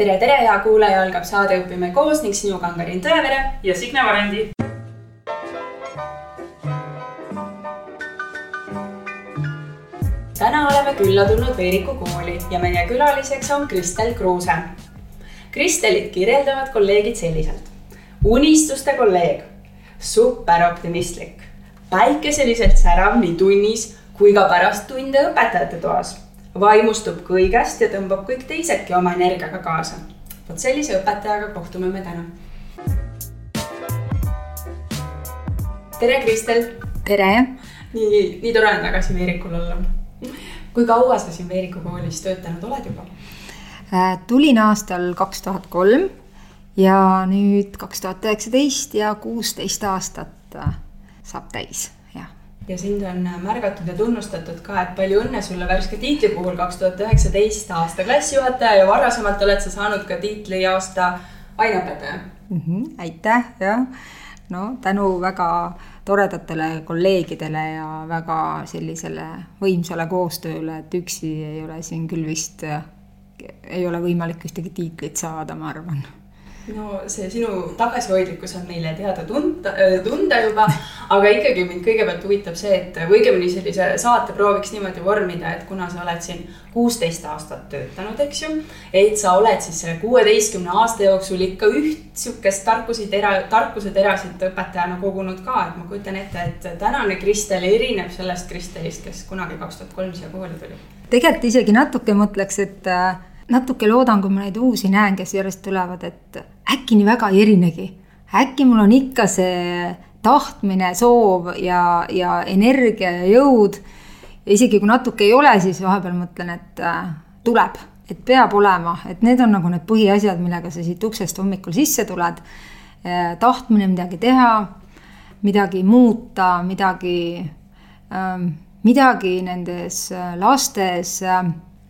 tere, tere, hea kuulaja, algab saade Õpime koos ning sinuga on Karin Tõevere ja Signe Varendi. täna oleme külla tulnud Veeriku kooli ja meie külaliseks on Kristel Kruuse. Kristelit kirjeldavad kolleegid selliselt. unistuste kolleeg, superoptimistlik, päikeseliselt särav nii tunnis kui ka pärast tunde õpetajate toas vaimustub kõigest ja tõmbab kõik teisedki oma energiaga kaasa. vot sellise õpetajaga kohtume me täna. tere, Kristel. tere. nii, nii tore on tagasi Veerikul olla. kui kaua sa siin Veeriku koolis töötanud oled juba? Äh, tulin aastal kaks tuhat kolm ja nüüd kaks tuhat üheksateist ja kuusteist aastat äh, saab täis ja sind on märgatud ja tunnustatud ka, et palju õnne sulle värske tiitli puhul kaks tuhat üheksateist aasta klassijuhataja ja varasemalt oled sa saanud ka tiitli aasta aineõpetaja mm. -hmm, aitäh, jah. no tänu väga toredatele kolleegidele ja väga sellisele võimsale koostööle, et üksi ei ole siin küll vist, ei ole võimalik ühtegi tiitlit saada, ma arvan no see sinu tagasihoidlikkus on meile teada tunda, äh, tunda juba, aga ikkagi mind kõigepealt huvitab see, et või õigemini sellise saate prooviks niimoodi vormida, et kuna sa oled siin kuusteist aastat töötanud, eks ju, et sa oled siis selle kuueteistkümne aasta jooksul ikka üht sihukest tarkusi tera, tarkuse terasid õpetajana kogunud ka, et ma kujutan ette, et tänane Kristel erineb sellest Kristelist, kes kunagi kaks tuhat kolm siia kooli tuli. tegelikult isegi natuke mõtleks, et äh, natuke loodan, kui ma neid uusi näen, kes järjest tulevad, et äkki nii väga ei erinegi. äkki mul on ikka see tahtmine, soov ja, ja energia ja jõud. ja isegi kui natuke ei ole, siis vahepeal mõtlen, et äh, tuleb, et peab olema, et need on nagu need põhiasjad, millega sa siit uksest hommikul sisse tuled. Äh, tahtmine midagi teha, midagi muuta, midagi, ähm, midagi nendes äh, lastes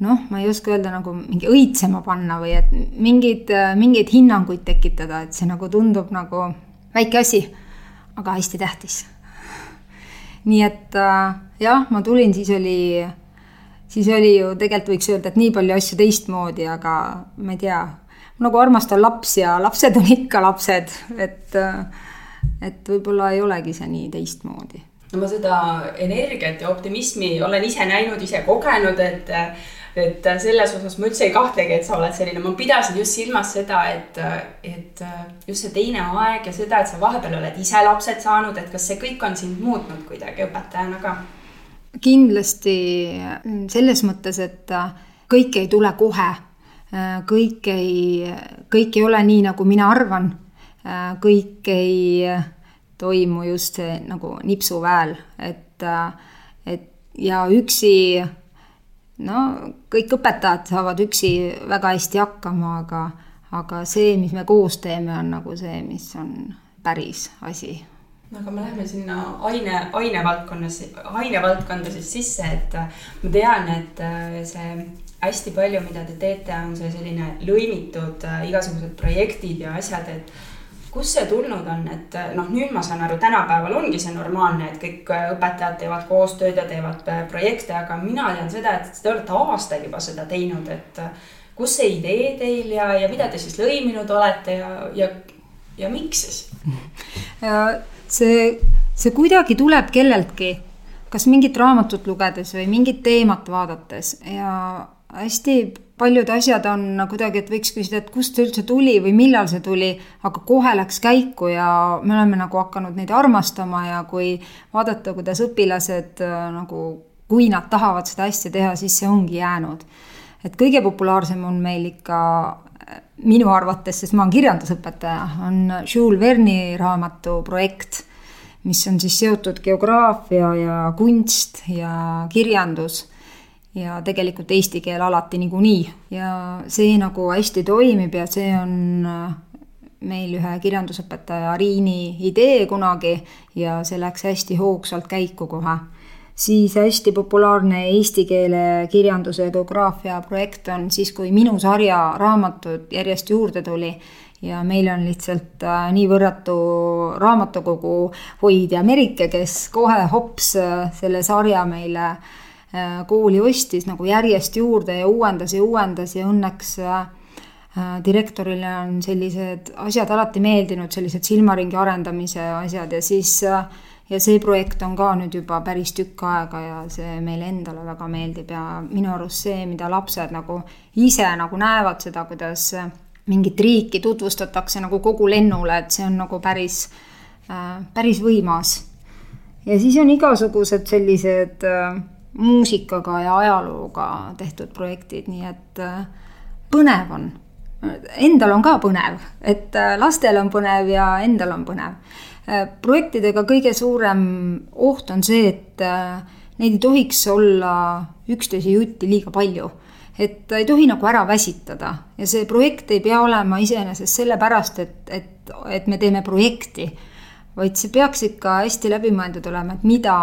noh, ma ei oska öelda nagu mingi õitsema panna või et mingeid, mingeid hinnanguid tekitada, et see nagu tundub nagu väike asi, aga hästi tähtis. nii et äh, jah, ma tulin, siis oli, siis oli ju tegelikult võiks öelda, et nii palju asju teistmoodi, aga ma ei tea, nagu armastan lapsi ja lapsed on ikka lapsed, et, äh, et võib-olla ei olegi see nii teistmoodi no ma seda energiat ja optimismi olen ise näinud, ise kogenud, et et selles osas ma üldse ei kahtlegi, et sa oled selline, ma pidasin just silmas seda, et, et just see teine aeg ja seda, et sa vahepeal oled ise lapsed saanud, et kas see kõik on sind muutnud kuidagi õpetajana ka? kindlasti selles mõttes, et kõik ei tule kohe. kõik ei, kõik ei ole nii, nagu mina arvan. kõik ei toimu just see nagu nipsuväel, et, et ja üksi no kõik õpetajad saavad üksi väga hästi hakkama, aga, aga see, mis me koos teeme, on nagu see, mis on päris asi. no aga me läheme sinna aine, ainevaldkonnas, ainevaldkonda siis sisse, et ma tean, et äh, see hästi palju, mida te teete, on see selline lõimitud äh, igasugused projektid ja asjad, et kust see tulnud on, et eh, noh, nüüd ma saan aru, tänapäeval ongi see normaalne, et kõik eh, õpetajad teevad koostööd ja teevad eh, projekte, aga mina tean seda, et te olete aastaid juba seda teinud, et kus see idee teil ja, ja mida te siis lõiminud olete ja, ja, ja miks siis? see, see kuidagi tuleb kelleltki, kas mingit raamatut lugedes või mingit teemat vaadates ja hästi paljud asjad on kuidagi, et võiks küsida, et kust see üldse tuli või millal see tuli, aga kohe läks käiku ja me oleme nagu hakanud neid armastama ja kui vaadata, kuidas õpilased äh, nagu, kui nad tahavad seda asja teha, siis see ongi jäänud. et kõige populaarsem on meil ikka äh, minu arvates, sest ma olen kirjandusõpetaja, on Jules Verne'i raamatu projekt, mis on siis seotud geograafia ja kunst ja kirjandus ja tegelikult eesti keel alati niikuinii ja see nagu hästi toimib ja see on äh, meil ühe kirjandusõpetaja Riini idee kunagi ja see läks hästi hoogsalt käiku kohe. siis hästi populaarne eesti keele kirjanduse ja geograafia projekt on siis, kui minu sarja raamatud järjest juurde tuli ja meil on lihtsalt äh, nii võrratu raamatukogu hoidja Merike, kes kohe hops äh, selle sarja meile äh, kooli ostis nagu järjest juurde ja uuendas ja uuendas ja õnneks äh, Äh, direktorile on sellised asjad alati meeldinud, sellised silmaringi arendamise asjad ja siis äh, ja see projekt on ka nüüd juba päris tükk aega ja see meile endale väga meeldib ja minu arust see, mida lapsed nagu ise nagu näevad seda, kuidas mingit riiki tutvustatakse nagu kogu lennule, et see on nagu päris, äh, päris võimas. ja siis on igasugused sellised muusikaga ja ajalooga tehtud projektid, nii et põnev on endal on ka põnev, et äh, lastel on põnev ja endal on põnev. Äh, projektidega kõige suurem oht on see, et äh, neid ei tohiks olla üksteise jutti liiga palju. et ei tohi nagu ära väsitada ja see projekt ei pea olema iseenesest sellepärast, et, et, et me teeme projekti, vaid see peaks ikka hästi läbimõeldud olema, et mida,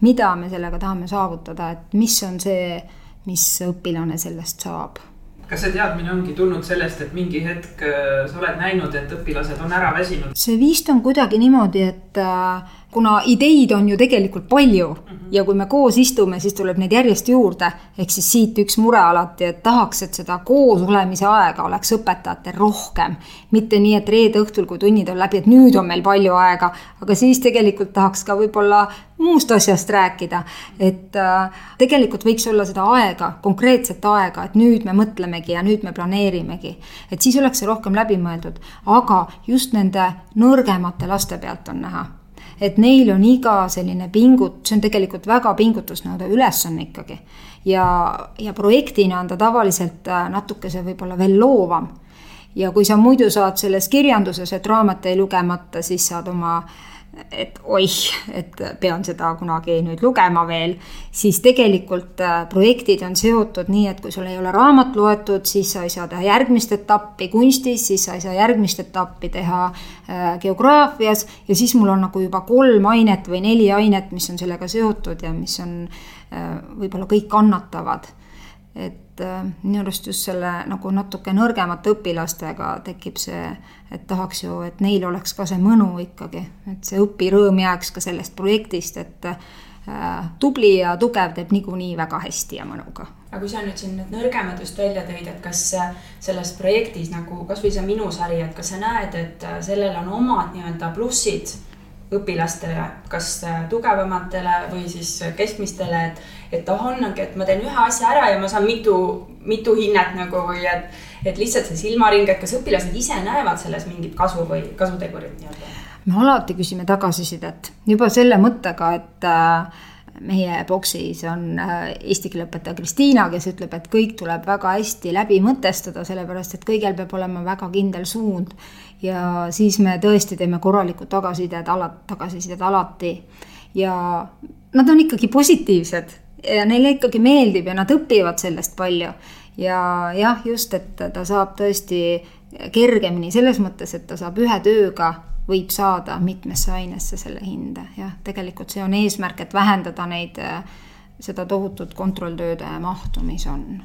mida me sellega tahame saavutada, et mis on see, mis õpilane sellest saab kas see teadmine ongi tulnud sellest, et mingi hetk äh, sa oled näinud, et õpilased on ära väsinud? see vist on kuidagi niimoodi, et äh, kuna ideid on ju tegelikult palju mm -hmm. ja kui me koos istume, siis tuleb neid järjest juurde. ehk siis siit üks mure alati, et tahaks, et seda koos olemise aega oleks õpetajatel rohkem. mitte nii, et reede õhtul, kui tunnid on läbi, et nüüd on meil palju aega, aga siis tegelikult tahaks ka võib-olla muust asjast rääkida. et äh, tegelikult võiks olla seda aega, konkreetset aega, et nüüd me mõtlemegi ja nüüd me planeerimegi. et siis oleks see rohkem läbimõeldud, aga just nende nõrgemate laste pealt on näha et neil on iga selline pingut-, see on tegelikult väga pingutusnõudev ülesanne ikkagi. ja, ja projektina on ta tavaliselt äh, natukese võib-olla veel loovam. ja kui sa muidu saad selles kirjanduses, et raamat jäi lugemata, siis saad oma äh, et oih, et pean seda kunagi nüüd lugema veel, siis tegelikult äh, projektid on seotud nii, et kui sul ei ole raamat loetud, siis sa ei saa teha järgmist etappi kunstis, siis sa ei saa järgmist etappi teha äh, geograafias ja siis mul on nagu juba kolm ainet või neli ainet, mis on sellega seotud ja mis on äh, võib-olla kõik kannatavad. et minu arust just selle nagu natuke nõrgemate õpilastega tekib see et tahaks ju, et neil oleks ka see mõnu ikkagi, et see õpirõõm jääks ka sellest projektist, et äh, tubli ja tugev teeb niikuinii väga hästi ja mõnuga. aga kui sa nüüd siin need nõrgemad just välja tõid, et kas selles projektis nagu kasvõi see Minu sari, et kas sa näed, et äh, sellel on omad nii-öelda plussid õpilastele, kas äh, tugevamatele või siis keskmistele, et, et ah, ongi, et ma teen ühe asja ära ja ma saan mitu, mitu hinnet nagu või et et lihtsalt see silmaring, et kas õpilased ise näevad selles mingit kasu või kasutegurit nii-öelda? me alati küsime tagasisidet juba selle mõttega, et äh, meie boksis on äh, eesti keele õpetaja Kristiina, kes ütleb, et kõik tuleb väga hästi läbi mõtestada, sellepärast et kõigil peab olema väga kindel suund. ja siis me tõesti teeme korralikku tagasisidet, ala, tagasisidet alati ja nad on ikkagi positiivsed ja neile ikkagi meeldib ja nad õpivad sellest palju. Ja jah, just, et ta saab tõesti kergemini selles mõttes, et ta saab ühe tööga võib saada mitmesse ainesse selle hinde, jah, tegelikult see on eesmärk, et vähendada neid, seda tohutut kontrolltööde mahtu, mis on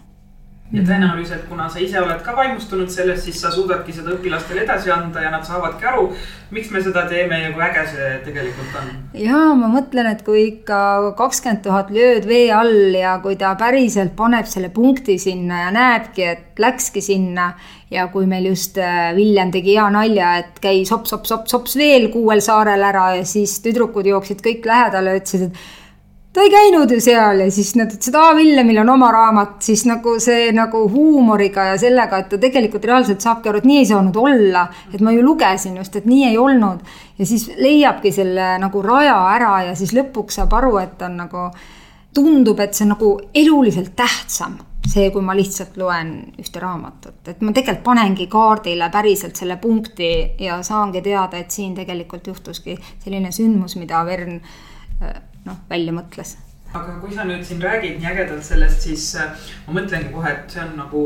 ja tõenäoliselt, kuna sa ise oled ka vaimustunud sellest, siis sa suudadki seda õpilastele edasi anda ja nad saavadki aru, miks me seda teeme ja kui äge see tegelikult on. ja ma mõtlen, et kui ikka kakskümmend tuhat lööd vee all ja kui ta päriselt paneb selle punkti sinna ja näebki, et läkski sinna ja kui meil just äh, Villem tegi hea nalja, et käis hops-hops-hops-hops veel kuuel saarel ära ja siis tüdrukud jooksid kõik lähedale, ütlesid, et ta ei käinud ju seal ja siis nad ütlesid, aa, Villemil on oma raamat, siis nagu see nagu huumoriga ja sellega, et ta tegelikult reaalselt saabki aru, et nii ei saanud olla. et ma ju lugesin just, et nii ei olnud. ja siis leiabki selle nagu raja ära ja siis lõpuks saab aru, et on nagu, tundub, et see on nagu eluliselt tähtsam see, kui ma lihtsalt loen ühte raamatut, et ma tegelikult panengi kaardile päriselt selle punkti ja saangi teada, et siin tegelikult juhtuski selline sündmus, mida Vern noh, välja mõtles. aga kui sa nüüd siin räägid nii ägedalt sellest, siis äh, ma mõtlengi kohe, et see on nagu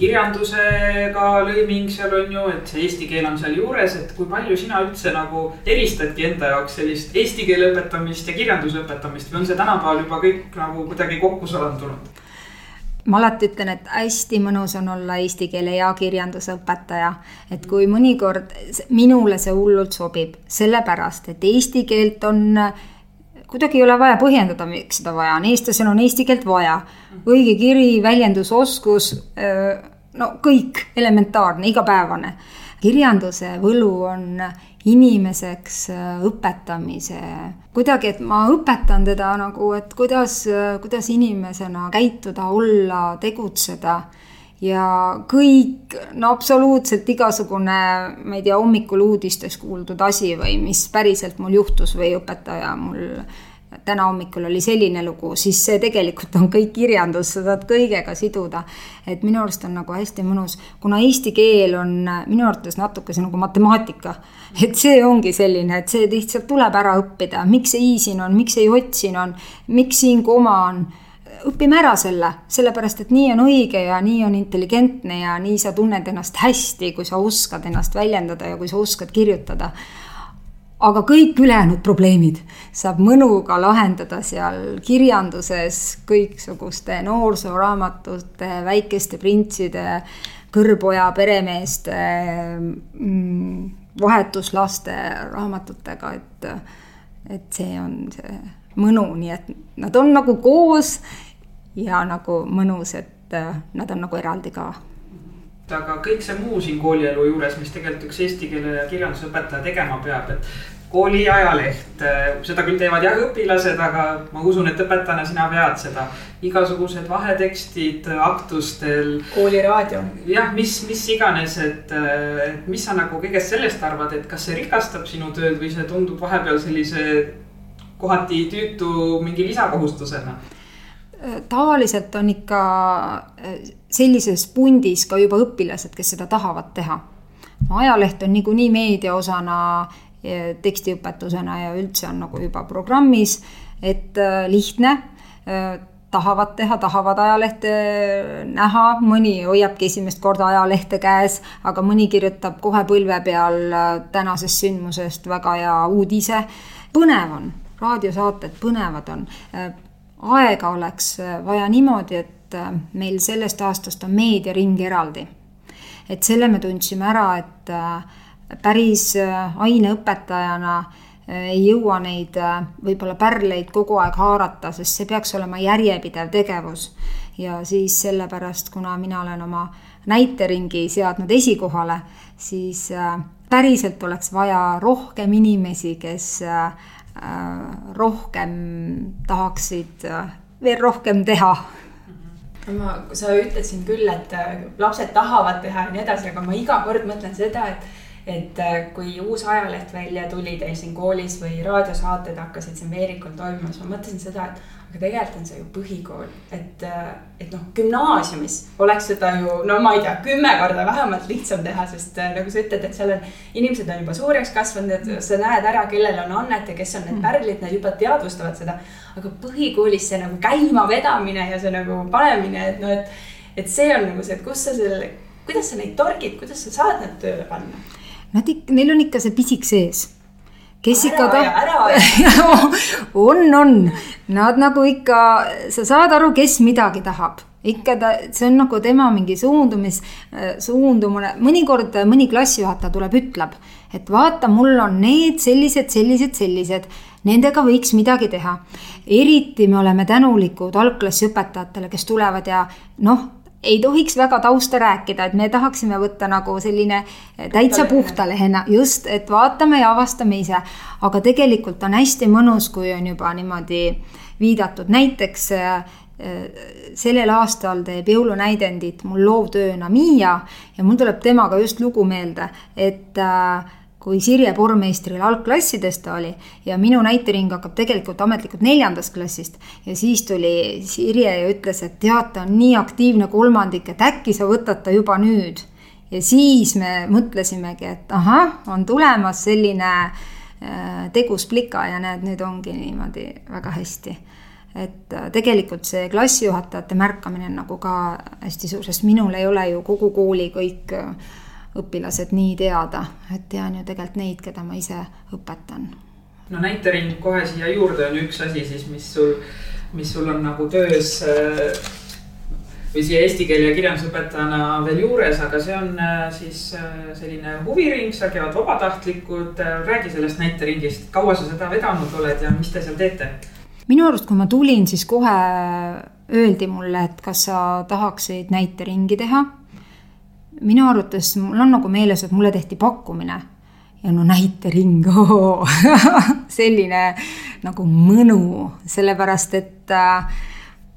kirjandusega lõiming seal on ju, et see eesti keel on seal juures, et kui palju sina üldse nagu eristadki enda jaoks sellist eesti keele õpetamist ja kirjanduse õpetamist või on see tänapäeval juba kõik nagu kuidagi kokku salandunud? ma alati ütlen, et hästi mõnus on olla eesti keele ja kirjanduse õpetaja. et kui mõnikord minule see hullult sobib, sellepärast et eesti keelt on kuidagi ei ole vaja põhjendada, miks seda vaja on, eestlasel on eesti keelt vaja. õige kiri, väljendusoskus, no kõik elementaarne, igapäevane. kirjanduse võlu on inimeseks õpetamise, kuidagi, et ma õpetan teda nagu, et kuidas, kuidas inimesena käituda, olla, tegutseda ja kõik, no absoluutselt igasugune, ma ei tea, hommikul uudistes kuuldud asi või mis päriselt mul juhtus või õpetaja mul täna hommikul oli selline lugu, siis see tegelikult on kõik kirjandus, sa saad kõigega siduda. et minu arust on nagu hästi mõnus, kuna eesti keel on minu arvates natuke see nagu matemaatika. et see ongi selline, et see lihtsalt tuleb ära õppida, miks see i siin on, miks see j siin on, miks siin koma on õpime ära selle, sellepärast et nii on õige ja nii on intelligentne ja nii sa tunned ennast hästi, kui sa oskad ennast väljendada ja kui sa oskad kirjutada. aga kõik ülejäänud probleemid saab mõnuga lahendada seal kirjanduses kõiksuguste noorsooraamatute, väikeste printside, kõrboja peremeeste, mm, vahetuslaste raamatutega, et, et see on see mõnu, nii et nad on nagu koos ja nagu mõnus, et äh, nad on nagu eraldi ka aga kõik see muu siin koolielu juures, mis tegelikult üks eesti keele ja kirjanduse õpetaja tegema peab, et kooli ajaleht, äh, seda küll teevad jah õpilased, aga ma usun, et õpetajana sina vead seda. igasugused vahetekstid aktustel. kooliraadio. jah, mis, mis iganes, et, äh, et mis sa nagu kõigest sellest arvad, et kas see rikastab sinu tööd või see tundub vahepeal sellise kohati tüütu mingi lisakohustusena tavaliselt on ikka äh, sellises pundis ka juba õpilased, kes seda tahavad teha. ajaleht on niikuinii meediaosana, tekstiõpetusena ja üldse on nagu juba programmis, et äh, lihtne, äh, tahavad teha, tahavad ajalehte näha, mõni hoiabki esimest korda ajalehte käes, aga mõni kirjutab kohe põlve peal tänasest sündmusest väga hea uudise. põnev on, raadiosaated põnevad on aega oleks äh, vaja niimoodi, et äh, meil sellest aastast on meediaring eraldi. et selle me tundsime ära, et äh, päris aineõpetajana ei jõua neid võib-olla pärleid kogu aeg haarata, sest see peaks olema järjepidev tegevus. ja siis sellepärast, kuna mina olen oma näiteringi seadnud esikohale, siis päriselt oleks vaja rohkem inimesi, kes rohkem tahaksid äh, veel rohkem teha. Ma, sa ütlesid küll, et äh, lapsed tahavad teha ja nii edasi, aga ma iga kord mõtlen seda, et et kui uus ajaleht välja tuli teil siin koolis või raadiosaated hakkasid siin Veerikul toimuma, siis ma mõtlesin seda, et aga tegelikult on see ju põhikool, et, et noh, gümnaasiumis oleks seda ju, no ma ei tea, kümme korda vähemalt lihtsam teha, sest äh, nagu sa ütled, et seal on, inimesed on juba suureks kasvanud, et sa näed ära, kellel on annet ja kes on need mm. pärlid, nad juba teadvustavad seda. aga põhikoolis see nagu käimavedamine ja see nagu panemine, et noh, et, et see on nagu see, et kus sa selle, kuidas sa neid torgid, kuidas sa saad nad tööle panna? Nad ikka, neil on ikka see pisik sees kes ikka tahab on, on, nad nagu ikka, sa saad aru, kes midagi tahab. Ikka ta, see on nagu tema mingi suundumis, suundumine, mõnikord mõni klassijuhataja tuleb, ütleb, et vaata, mul on need sellised, sellised, sellised, nendega võiks midagi teha. eriti me oleme tänulikud algklassiõpetajatele, kes tulevad ja noh ei tohiks väga tausta rääkida, et me tahaksime võtta nagu selline täitsa puhta lehena, just, et vaatame ja avastame ise. aga tegelikult on hästi mõnus, kui on juba niimoodi viidatud, näiteks äh, sellel aastal teeb jõulunäidendit mul loovtööna Miia ja mul tuleb temaga just lugu meelde, et äh, kui Sirje Pormeistril algklassides ta oli ja minu näitering hakkab tegelikult ametlikult neljandast klassist. ja siis tuli Sirje ja ütles, et tead, ta on nii aktiivne kolmandik, et äkki sa võtad ta juba nüüd. ja siis me mõtlesimegi, et ahah, on tulemas selline äh, tegus plika ja näed, nüüd ongi niimoodi väga hästi et äh, tegelikult see klassijuhatajate märkamine on nagu ka hästi suur, sest minul ei ole ju kogu kooli kõik äh, õpilased nii teada, et tean ju tegelikult neid, keda ma ise õpetan. no näitering kohe siia juurde on üks asi siis, mis sul, mis sul on nagu töös äh, või siia eesti keele ja kirjandusõpetajana veel juures, aga see on äh, siis äh, selline huviring, seal käivad vabatahtlikud. räägi sellest näiteringist, kaua sa seda vedanud oled ja mis te seal teete? minu arust, kui ma tulin, siis kohe öeldi mulle, et kas sa tahaksid näiteringi teha minu arvates mul on nagu meeles, et mulle tehti pakkumine. ja no näitering selline nagu mõnu, sellepärast et äh,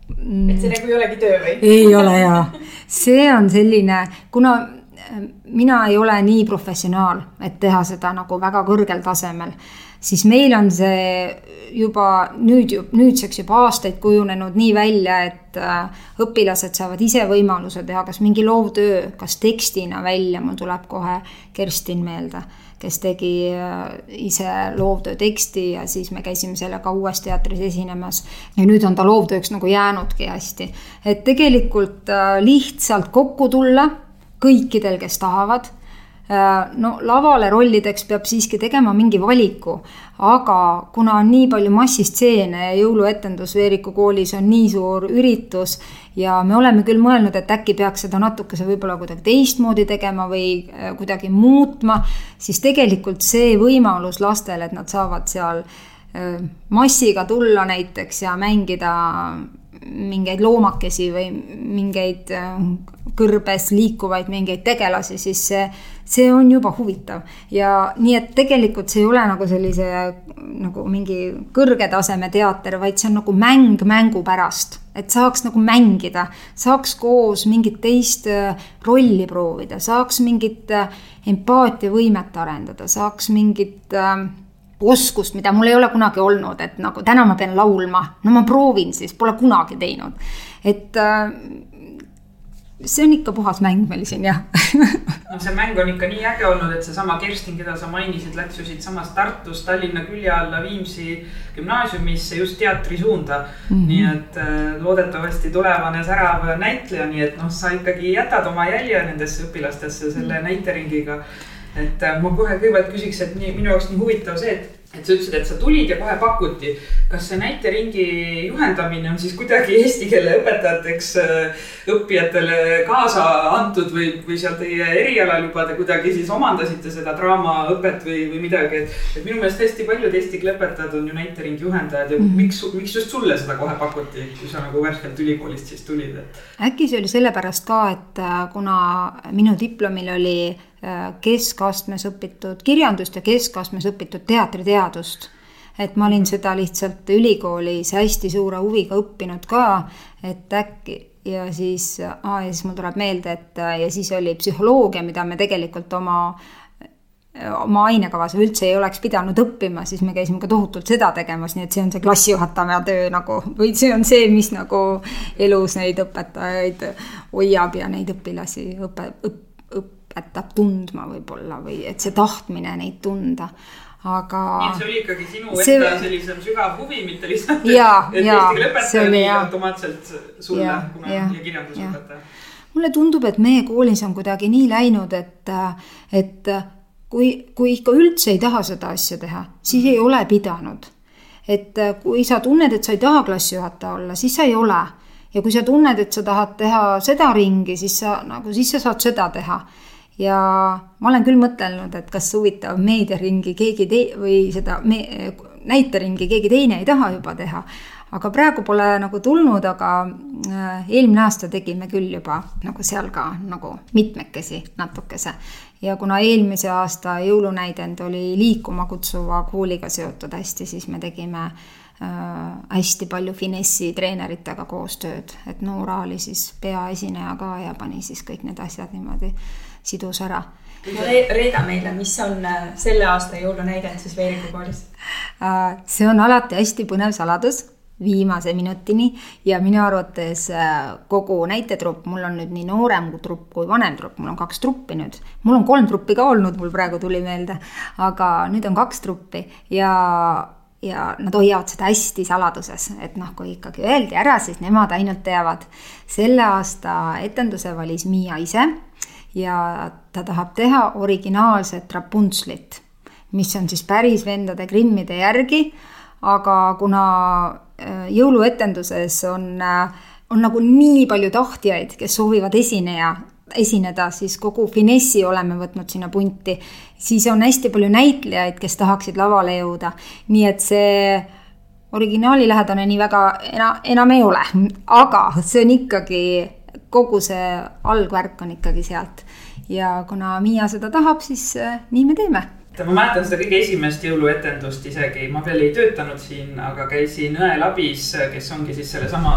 et see nagu ei olegi töö või? ei ole jaa, see on selline, kuna äh, mina ei ole nii professionaal, et teha seda nagu väga kõrgel tasemel, siis meil on see juba nüüd, nüüdseks juba aastaid kujunenud nii välja, et äh, õpilased saavad ise võimaluse teha kas mingi loovtöö, kas tekstina välja, mul tuleb kohe Kerstin meelde kes tegi äh, ise loovtöö teksti ja siis me käisime sellega Uues teatris esinemas. ja nüüd on ta loovtööks nagu jäänudki hästi. et tegelikult äh, lihtsalt kokku tulla kõikidel, kes tahavad no lavale rollideks peab siiski tegema mingi valiku, aga kuna on nii palju massistseene ja jõuluetendus Veeriku koolis on nii suur üritus ja me oleme küll mõelnud, et äkki peaks seda natukese võib-olla kuidagi teistmoodi tegema või äh, kuidagi muutma, siis tegelikult see võimalus lastele, et nad saavad seal äh, massiga tulla näiteks ja mängida mingeid loomakesi või mingeid kõrbes liikuvaid mingeid tegelasi, siis see see on juba huvitav. Ja nii, et tegelikult see ei ole nagu sellise nagu mingi kõrge taseme teater, vaid see on nagu mäng mängu pärast, et saaks nagu mängida, saaks koos mingit teist äh, rolli proovida, saaks mingit äh, empaatiavõimet arendada, saaks mingit äh, oskust, mida mul ei ole kunagi olnud, et nagu täna ma pean laulma, no ma proovin siis, pole kunagi teinud. et äh, see on ikka puhas mäng meil siin jah no see mäng on ikka nii äge olnud, et seesama Kerstin, keda sa mainisid, läks ju siitsamast Tartust Tallinna külje alla Viimsi gümnaasiumisse just teatri suunda mm. -hmm. nii et äh, loodetavasti tulevane särav näitleja, nii et noh, sa ikkagi jätad oma jälje nendesse õpilastesse selle -hmm. näiteringiga. Et äh, ma kohe kõigepealt küsiks, et nii minu jaoks nii huvitav see, et et sa ütlesid, et sa tulid ja kohe pakuti. kas see näiteringi juhendamine on siis kuidagi eesti keele õpetajateks äh, õppijatele kaasa antud või, või seal teie erialal juba te kuidagi siis omandasite seda draamaõpet või, või midagi, et. et minu meelest hästi paljud eesti keele õpetajad on ju näiteringi juhendajad ja mm -hmm. miks, miks just sulle seda kohe pakuti, kui sa nagu värskelt ülikoolist siis tulid, et. äkki see oli sellepärast ka, et äh, kuna minu diplomil oli keskastmes õpitud kirjandust ja keskastmes õpitud teatriteadust. et ma olin seda lihtsalt ülikoolis hästi suure huviga õppinud ka, et äkki ja siis, aa ja siis mul tuleb meelde, et ja siis oli psühholoogia, mida me tegelikult oma oma ainekavas üldse ei oleks pidanud õppima, siis me käisime ka tohutult seda tegemas, nii et see on see klassijuhataja töö nagu või see on see, mis nagu elus neid õpetajaid hoiab ja neid õpilasi õpe, õp, õpetab tundma võib-olla või et see tahtmine neid tunda aga. see oli ikkagi sinu see... enda sellisem sügav huvi, mitte lihtsalt. ja, ja see oli ja. automaatselt sulle, kuna ja, ja kirjandusõpetaja. mulle tundub, et meie koolis on kuidagi nii läinud, et, et kui, kui ikka üldse ei taha seda asja teha, siis ei ole pidanud. et kui sa tunned, et sa ei taha klassijuhataja olla, siis sa ei ole. ja kui sa tunned, et sa tahad teha seda ringi, siis sa nagu, siis sa saad seda teha ja ma olen küll mõtelnud, et kas huvitav meediaringi keegi tei- või seda me-, näiteringi keegi teine ei taha juba teha. aga praegu pole nagu tulnud, aga äh, eelmine aasta tegime küll juba nagu seal ka nagu mitmekesi natukese. ja kuna eelmise aasta jõulunäidend oli liikuma kutsuva kooliga seotud hästi, siis me tegime äh, hästi palju finessi treeneritega koostööd, et Noora oli siis peaesineja ka ja pani siis kõik need asjad niimoodi sidus ära. reeda meile, mis on äh, selle aasta jõulunäidend siis Veeriku koolis? Äh, see on alati hästi põnev saladus viimase minutini ja minu arvates äh, kogu näitetrupp, mul on nüüd nii noorem trupp kui vanem trupp, mul on kaks truppi nüüd. mul on kolm truppi ka olnud, mul praegu tuli meelde, aga nüüd on kaks truppi ja ja nad hoiavad seda hästi saladuses, et noh, kui ikkagi öeldi ära, siis nemad ainult teavad. selle aasta etenduse valis Miia ise ja ta tahab teha originaalset Rapuntslit, mis on siis päris vendade Grimmide järgi, aga kuna äh, jõuluetenduses on, äh, on nagu nii palju tahtjaid, kes soovivad esineja, esineda, siis kogu finessi oleme võtnud sinna punti. siis on hästi palju näitlejaid, kes tahaksid lavale jõuda, nii et see originaali lähedane nii väga ena, enam ei ole, aga see on ikkagi kogu see algvärk on ikkagi sealt. ja kuna Miia seda tahab, siis nii me teeme ma mäletan seda kõige esimest jõuluetendust isegi, ma veel ei töötanud siin, aga käisin õel abis, kes ongi siis sellesama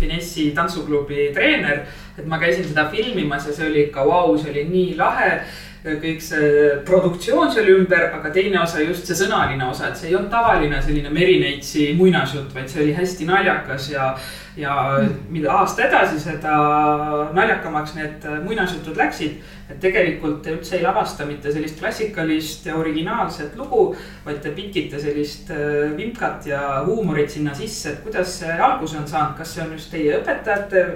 Finessi tantsuklubi treener. et ma käisin seda filmimas ja see oli ikka vau wow,, see oli nii lahe kõik see produktsioon seal ümber, aga teine osa just see sõnaline osa, et see ei olnud tavaline selline Merineitsi muinasjutt, vaid see oli hästi naljakas ja. ja mida aasta edasi, seda naljakamaks need muinasjutud läksid. et tegelikult te üldse ei lavasta mitte sellist klassikalist ja originaalset lugu, vaid te pikite sellist äh, vimkat ja huumorit sinna sisse, et kuidas see alguse on saanud, kas see on just teie õpetajate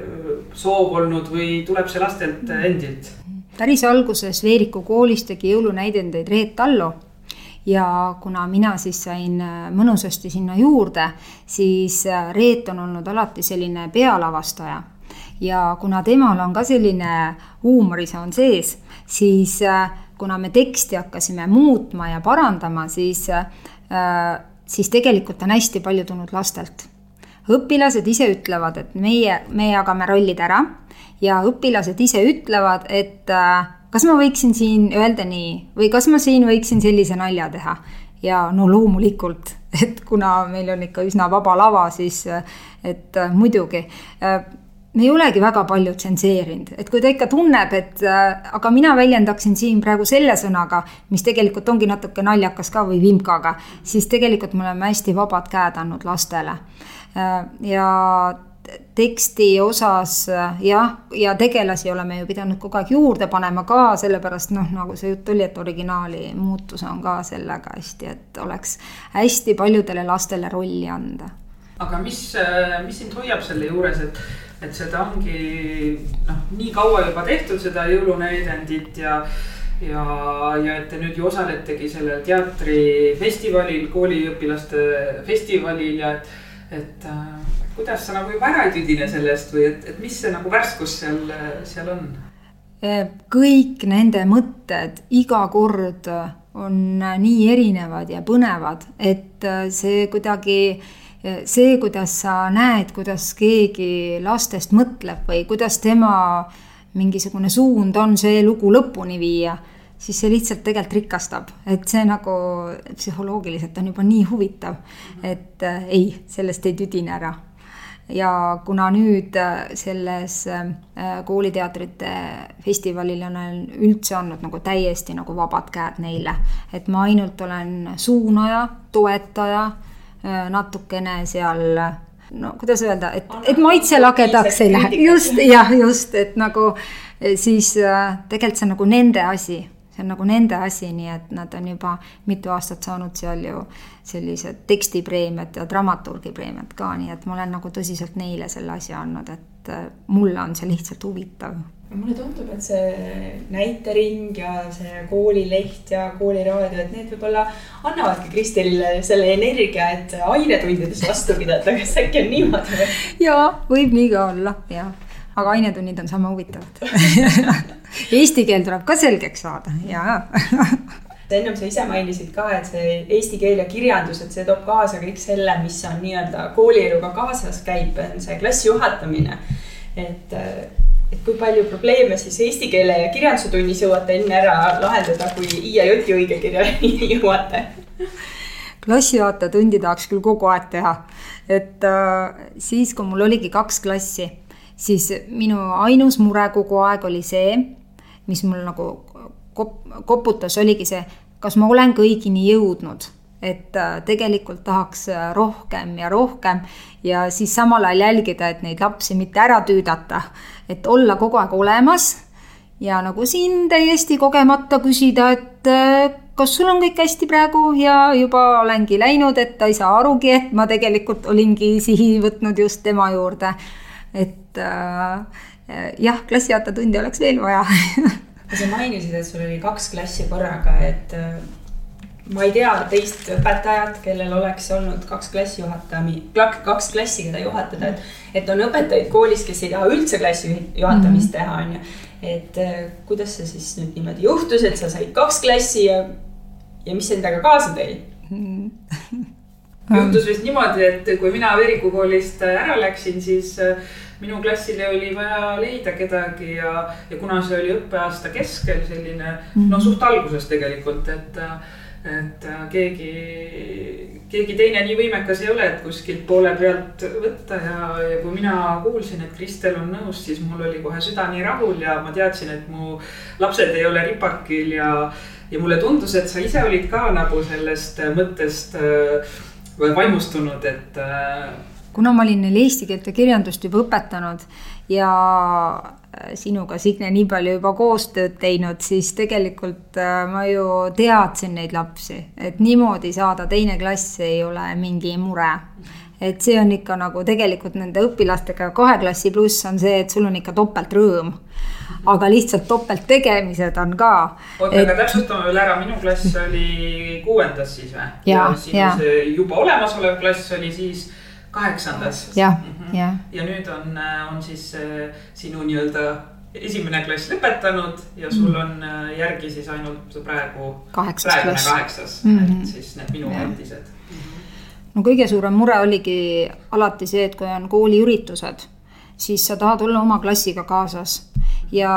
soov olnud või tuleb see lastelt endilt? Päris alguses Veeriku koolis tegi jõulunäidendeid Reet Tallo ja kuna mina siis sain äh, mõnusasti sinna juurde, siis äh, Reet on olnud alati selline pealavastaja. ja kuna temal on ka selline huumorisoon sees, siis äh, kuna me teksti hakkasime muutma ja parandama, siis, siis tegelikult on hästi palju tulnud lastelt. Õpilased ise ütlevad, et meie, me jagame rollid ära ja õpilased ise ütlevad, et äh, kas ma võiksin siin öelda nii või kas ma siin võiksin sellise nalja teha. ja no loomulikult, et kuna meil on ikka üsna vaba lava, siis et äh, muidugi me ei olegi väga palju tsenseerinud, et kui ta ikka tunneb, et äh, aga mina väljendaksin siin praegu selle sõnaga, mis tegelikult ongi natuke naljakas ka või vimkaga, siis tegelikult me oleme hästi vabad käed andnud lastele äh,. Ja teksti osas jah, ja tegelasi oleme ju pidanud kogu aeg juurde panema ka, sellepärast noh, nagu see jutt oli, et originaali muutus on ka sellega hästi, et oleks hästi paljudele lastele rolli anda. aga mis, mis sind hoiab selle juures, et, et seda ongi noh, nii kaua juba tehtud, seda jõulunäidendit ja ja, ja et te nüüd ju osaletegi sellel teatrifestivalil, kooliõpilaste festivalil ja et, et kuidas sa nagu juba ära ei tüdine sellest või et, et mis see nagu värskus seal, seal on? kõik nende mõtted iga kord on nii erinevad ja põnevad, et see kuidagi, see, kuidas sa näed, kuidas keegi lastest mõtleb või kuidas tema mingisugune suund on see lugu lõpuni viia siis see lihtsalt tegelikult rikastab, et see nagu psühholoogiliselt on juba nii huvitav, et äh, ei, sellest ei tüdine ära. Ja kuna nüüd äh, selles äh, kooliteatrite festivalil olen üldse andnud nagu täiesti nagu vabad käed neile, et ma ainult olen suunaja, toetaja, äh, natukene seal no kuidas öelda, et, et maitse lagedaks ei lähe, just jah, just, et nagu siis tegelikult see on nagu nende asi see on nagu nende asi, nii et nad on juba mitu aastat saanud seal ju sellised tekstipreemiad ja dramaturgipreemiad ka, nii et ma olen nagu tõsiselt neile selle asja andnud, et äh, mulle on see lihtsalt huvitav mulle tundub, et see näitering ja see koolileht ja kooliraadio, et need võib-olla annavadki Kristelile selle energia, et ainetundides vastu pidada, kas äkki on niimoodi või? jaa, võib nii ka olla, jah aga ainetunnid on sama huvitavad Eesti keel tuleb ka selgeks saada ja ennem sa ise mainisid ka, et see eesti keel ja kirjandus, et see toob kaasa kõik selle, mis on nii-öelda koolieluga kaasas käib, on see klassi juhatamine. et, et kui palju probleeme siis eesti keele ja kirjanduse tunnis jõuate enne ära lahendada, kui i ja j õigekirjani jõuate? klassijuhatajatundi tahaks küll kogu aeg teha, et äh, siis, kui mul oligi kaks klassi siis minu ainus mure kogu aeg oli see, mis mul nagu kop-, koputas, oligi see, kas ma olen kõigini jõudnud et äh, tegelikult tahaks äh, rohkem ja rohkem ja siis samal ajal jälgida, et neid lapsi mitte ära tüüdata, et olla kogu aeg olemas ja nagu siin täiesti kogemata küsida, et äh, kas sul on kõik hästi praegu ja juba olengi läinud, et ta ei saa arugi, et ma tegelikult olingi sihi võtnud just tema juurde et äh, jah, klassijuhatajatunde oleks veel vaja sa mainisid, et sul oli kaks klassi korraga, et äh, ma ei tea teist õpetajat, kellel oleks olnud kaks klassijuhataja, kaks klassi, keda juhatada, et, et on õpetajaid koolis, kes ei taha üldse klassi juhatamist mm -hmm. teha, on ju. et äh, kuidas see siis nüüd niimoodi juhtus, et sa said kaks klassi ja, ja mis endaga kaasa tõi mm? -hmm. juhtus vist niimoodi, et kui mina Veeriku koolist ära läksin, siis minu klassile oli vaja leida kedagi ja, ja kuna see oli õppeaasta keskel selline mm -hmm. no suht alguses tegelikult, et, et keegi, keegi teine nii võimekas ei ole, et kuskilt poole pealt võtta ja, ja kui mina kuulsin, et Kristel on nõus, siis mul oli kohe süda nii rahul ja ma teadsin, et mu lapsed ei ole ripakil ja, ja mulle tundus, et sa ise olid ka nagu sellest mõttest äh, vaimustunud, et äh, kuna ma olin neil eesti keelt ja kirjandust juba õpetanud ja äh, sinuga, Signe, nii palju juba koostööd teinud, siis tegelikult äh, ma ju teadsin neid lapsi, et niimoodi saada teine klass ei ole mingi mure. et see on ikka nagu tegelikult nende õpilastega kahe klassi pluss on see, et sul on ikka topeltrõõm. aga lihtsalt topelttegemised on ka. oota et..., aga täpsustame veel ära, minu klass oli kuuendas siis või? ja, ja juba olemasolev klass oli siis kaheksandas. jah mm -hmm., jah. ja nüüd on, äh, on siis äh, sinu nii-öelda esimene klass lõpetanud ja sul mm. on äh, järgi siis ainult praegu. kaheksas klass. kaheksas mm, -hmm. et siis need minu endised no kõige suurem mure oligi alati see, et kui on kooliüritused, siis sa tahad olla oma klassiga kaasas ja,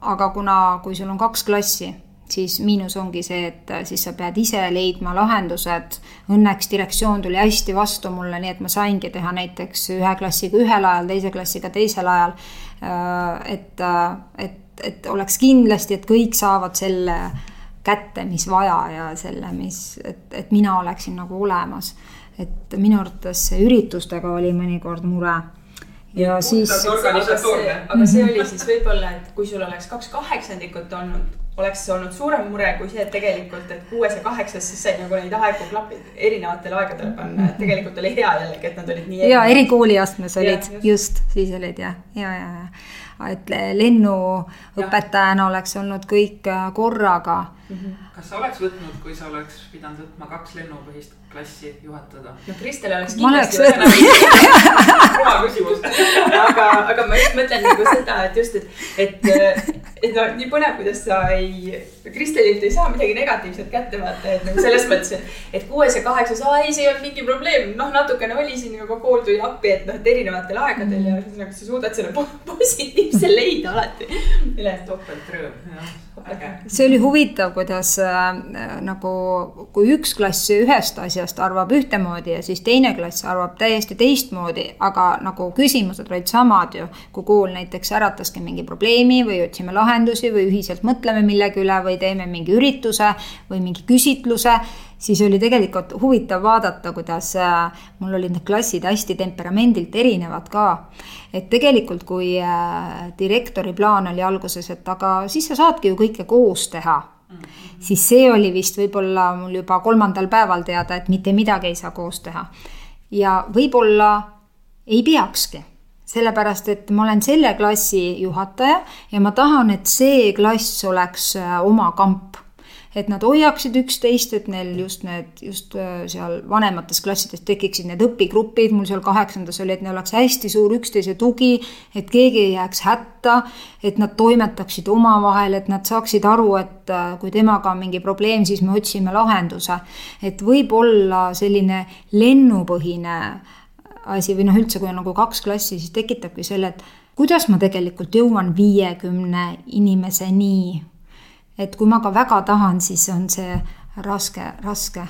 aga kuna, kui sul on kaks klassi siis miinus ongi see, et äh, siis sa pead ise leidma lahendused. Õnneks direktsioon tuli hästi vastu mulle, nii et ma saingi teha näiteks ühe klassiga ühel ajal, teise klassiga teisel ajal. Äh, et, äh, et, et oleks kindlasti, et kõik saavad selle kätte, mis vaja ja selle, mis, et, et mina oleksin nagu olemas. et minu arvates üritustega oli mõnikord mure ja siis. aga see, aga see oli siis võib-olla, et kui sul oleks kaks kaheksandikut olnud oleks olnud suurem mure kui see, et tegelikult, et kuues ja kaheksas, siis sai nagu neid aegu klapid erinevatele aegadele panna, et tegelikult oli hea jällegi, et nad olid nii. ja erikooliastmes olid, just. just, siis olid jah, ja, ja, ja et lennuõpetajana oleks olnud kõik äh, korraga mm. -hmm. kas sa oleks võtnud, kui sa oleks pidanud võtma kaks lennupõhist klassi juhatada? no Kristel oleks kindlasti võtnud. oma küsimus aga, aga ma just mõtlen nagu seda, et just, et, et, et no nii põnev, kuidas sa ei, Kristelilt ei saa midagi negatiivset kätte vaata, et nagu selles mõttes, et, et kuues ja kaheksas, aa ei, see ei olnud mingi probleem, noh, natukene oli siin, aga kool tuli appi, et noh, et erinevatel aegadel mm. ja ühesõnaga sa suudad selle positiivse leida alati. eest topeltrõõm, jah see oli huvitav, kuidas äh, nagu, kui üks klass ühest asjast arvab ühtemoodi ja siis teine klass arvab täiesti teistmoodi, aga nagu küsimused olid samad ju. kui kool näiteks ärataski mingi probleemi või otsime lahendusi või ühiselt mõtleme millegi üle või teeme mingi ürituse või mingi küsitluse siis oli tegelikult huvitav vaadata, kuidas äh, mul olid need klassid hästi temperamendilt erinevad ka. et tegelikult, kui äh, direktori plaan oli alguses, et aga siis sa saadki ju kõike koos teha mm, -hmm. siis see oli vist võib-olla mul juba kolmandal päeval teada, et mitte midagi ei saa koos teha. ja võib-olla ei peakski sellepärast, et ma olen selle klassi juhataja ja ma tahan, et see klass oleks äh, oma kamp et nad hoiaksid üksteist, et neil just need, just äh, seal vanemates klassides tekiksid need õpigrupid, mul seal kaheksandas oli, et neil oleks hästi suur üksteise tugi, et keegi ei jääks hätta, et nad toimetaksid omavahel, et nad saaksid aru, et äh, kui temaga on mingi probleem, siis me otsime lahenduse. et võib-olla selline lennupõhine asi või noh, üldse kui on nagu kaks klassi, siis tekitabki selle, et kuidas ma tegelikult jõuan viiekümne inimeseni et kui ma ka väga tahan, siis on see raske, raske.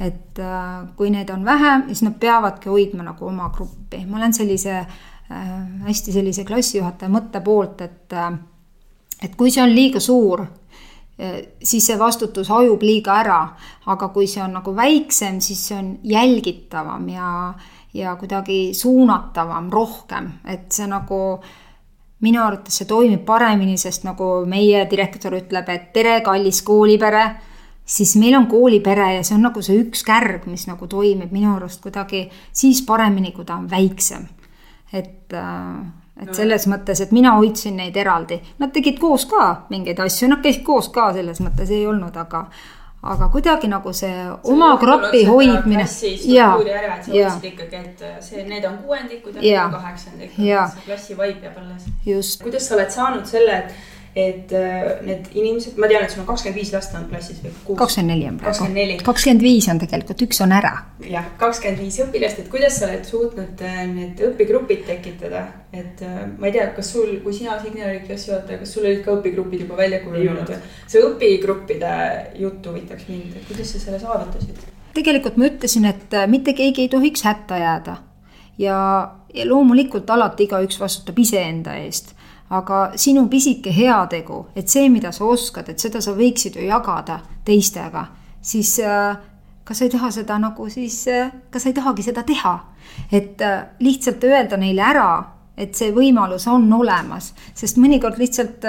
et äh, kui neid on vähe, siis nad peavadki hoidma nagu oma gruppi, ma olen sellise äh, hästi sellise klassijuhataja mõtte poolt, et äh, et kui see on liiga suur, siis see vastutus hajub liiga ära, aga kui see on nagu väiksem, siis see on jälgitavam ja, ja kuidagi suunatavam rohkem, et see nagu äh, minu arvates see toimib paremini, sest nagu meie direktor ütleb, et tere, kallis koolipere, siis meil on koolipere ja see on nagu see üks kärg, mis nagu toimib minu arust kuidagi siis paremini, kui ta on väiksem. et, äh, et no. selles mõttes, et mina hoidsin neid eraldi, nad tegid koos ka mingeid asju, nad käisid koos ka selles mõttes ei olnud, aga aga kuidagi nagu see, see oma kropi hoidmine. ja, ja. ikkagi, et see, need on kuuendikud ja on kaheksandikud, see klassi vaip jääb alles. kuidas sa oled saanud selle, et, et äh, need inimesed, ma tean, et sul on kakskümmend viis last on klassis või kakskümmend neli on praegu. kakskümmend viis on tegelikult, üks on ära. jah, kakskümmend viis õpilast, et kuidas sa oled suutnud äh, need õpigrupid tekitada, et äh, ma ei tea, kas sul, kui sina, Signe, olid klassijuhataja, kas sul olid ka õpigrupid juba välja kujunenud või? see õpigruppide jutt huvitaks mind, et kuidas sa selle saavutasid? tegelikult ma ütlesin, et mitte keegi ei tohiks hätta jääda ja, ja loomulikult alati igaüks vastutab iseenda eest aga sinu pisike heategu, et see, mida sa oskad, et seda sa võiksid ju jagada teistega, siis äh, kas sa ei taha seda nagu siis, äh, kas sa ei tahagi seda teha? et äh, lihtsalt öelda neile ära, et see võimalus on olemas, sest mõnikord lihtsalt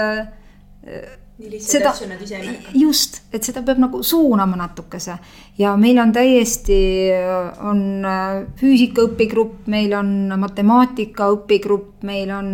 nii lihtsaid seda, asju nad ise ei märka. just, et seda peab nagu suunama natukese ja meil on täiesti, on füüsika õpigrupp, meil on matemaatika õpigrupp, meil on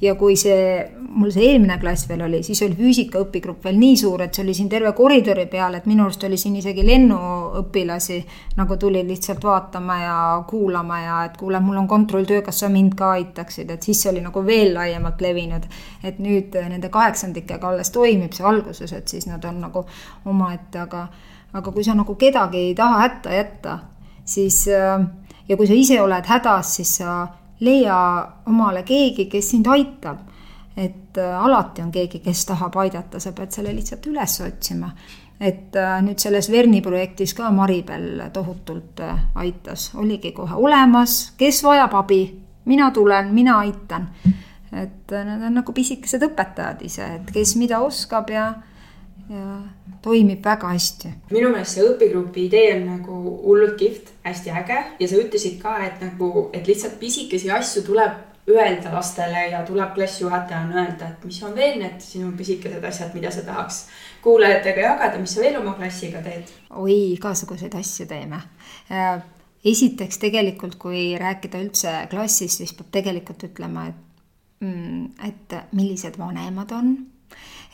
ja kui see, mul see eelmine klass veel oli, siis oli füüsika õpigrupp veel nii suur, et see oli siin terve koridori peal, et minu arust oli siin isegi lennuõpilasi nagu tuli lihtsalt vaatama ja kuulama ja et kuule, mul on kontrolltöö, kas sa mind ka aitaksid, et siis see oli nagu veel laiemalt levinud. et nüüd nende kaheksandikega alles toimib see alguses, et siis nad on nagu omaette, aga aga kui sa nagu kedagi ei taha hätta jätta, siis ja kui sa ise oled hädas, siis sa leia omale keegi, kes sind aitab. et äh, alati on keegi, kes tahab aidata, sa pead selle lihtsalt üles otsima. et äh, nüüd selles Verni projektis ka Maribel tohutult äh, aitas, oligi kohe olemas, kes vajab abi, mina tulen, mina aitan. Et nad on nagu pisikesed õpetajad ise, et kes mida oskab ja, ja toimib väga hästi. minu meelest see õpigrupi idee on nagu hullult kihvt, hästi äge ja sa ütlesid ka, et nagu, et lihtsalt pisikesi asju tuleb öelda lastele ja tuleb klassijuhatajana öelda, et mis on veel need sinu pisikesed asjad, mida sa tahaks kuulajatega jagada, mis sa veel oma klassiga teed? oi, igasuguseid asju teeme. Äh, esiteks tegelikult, kui rääkida üldse klassist, siis peab tegelikult ütlema, et, et millised vanemad on.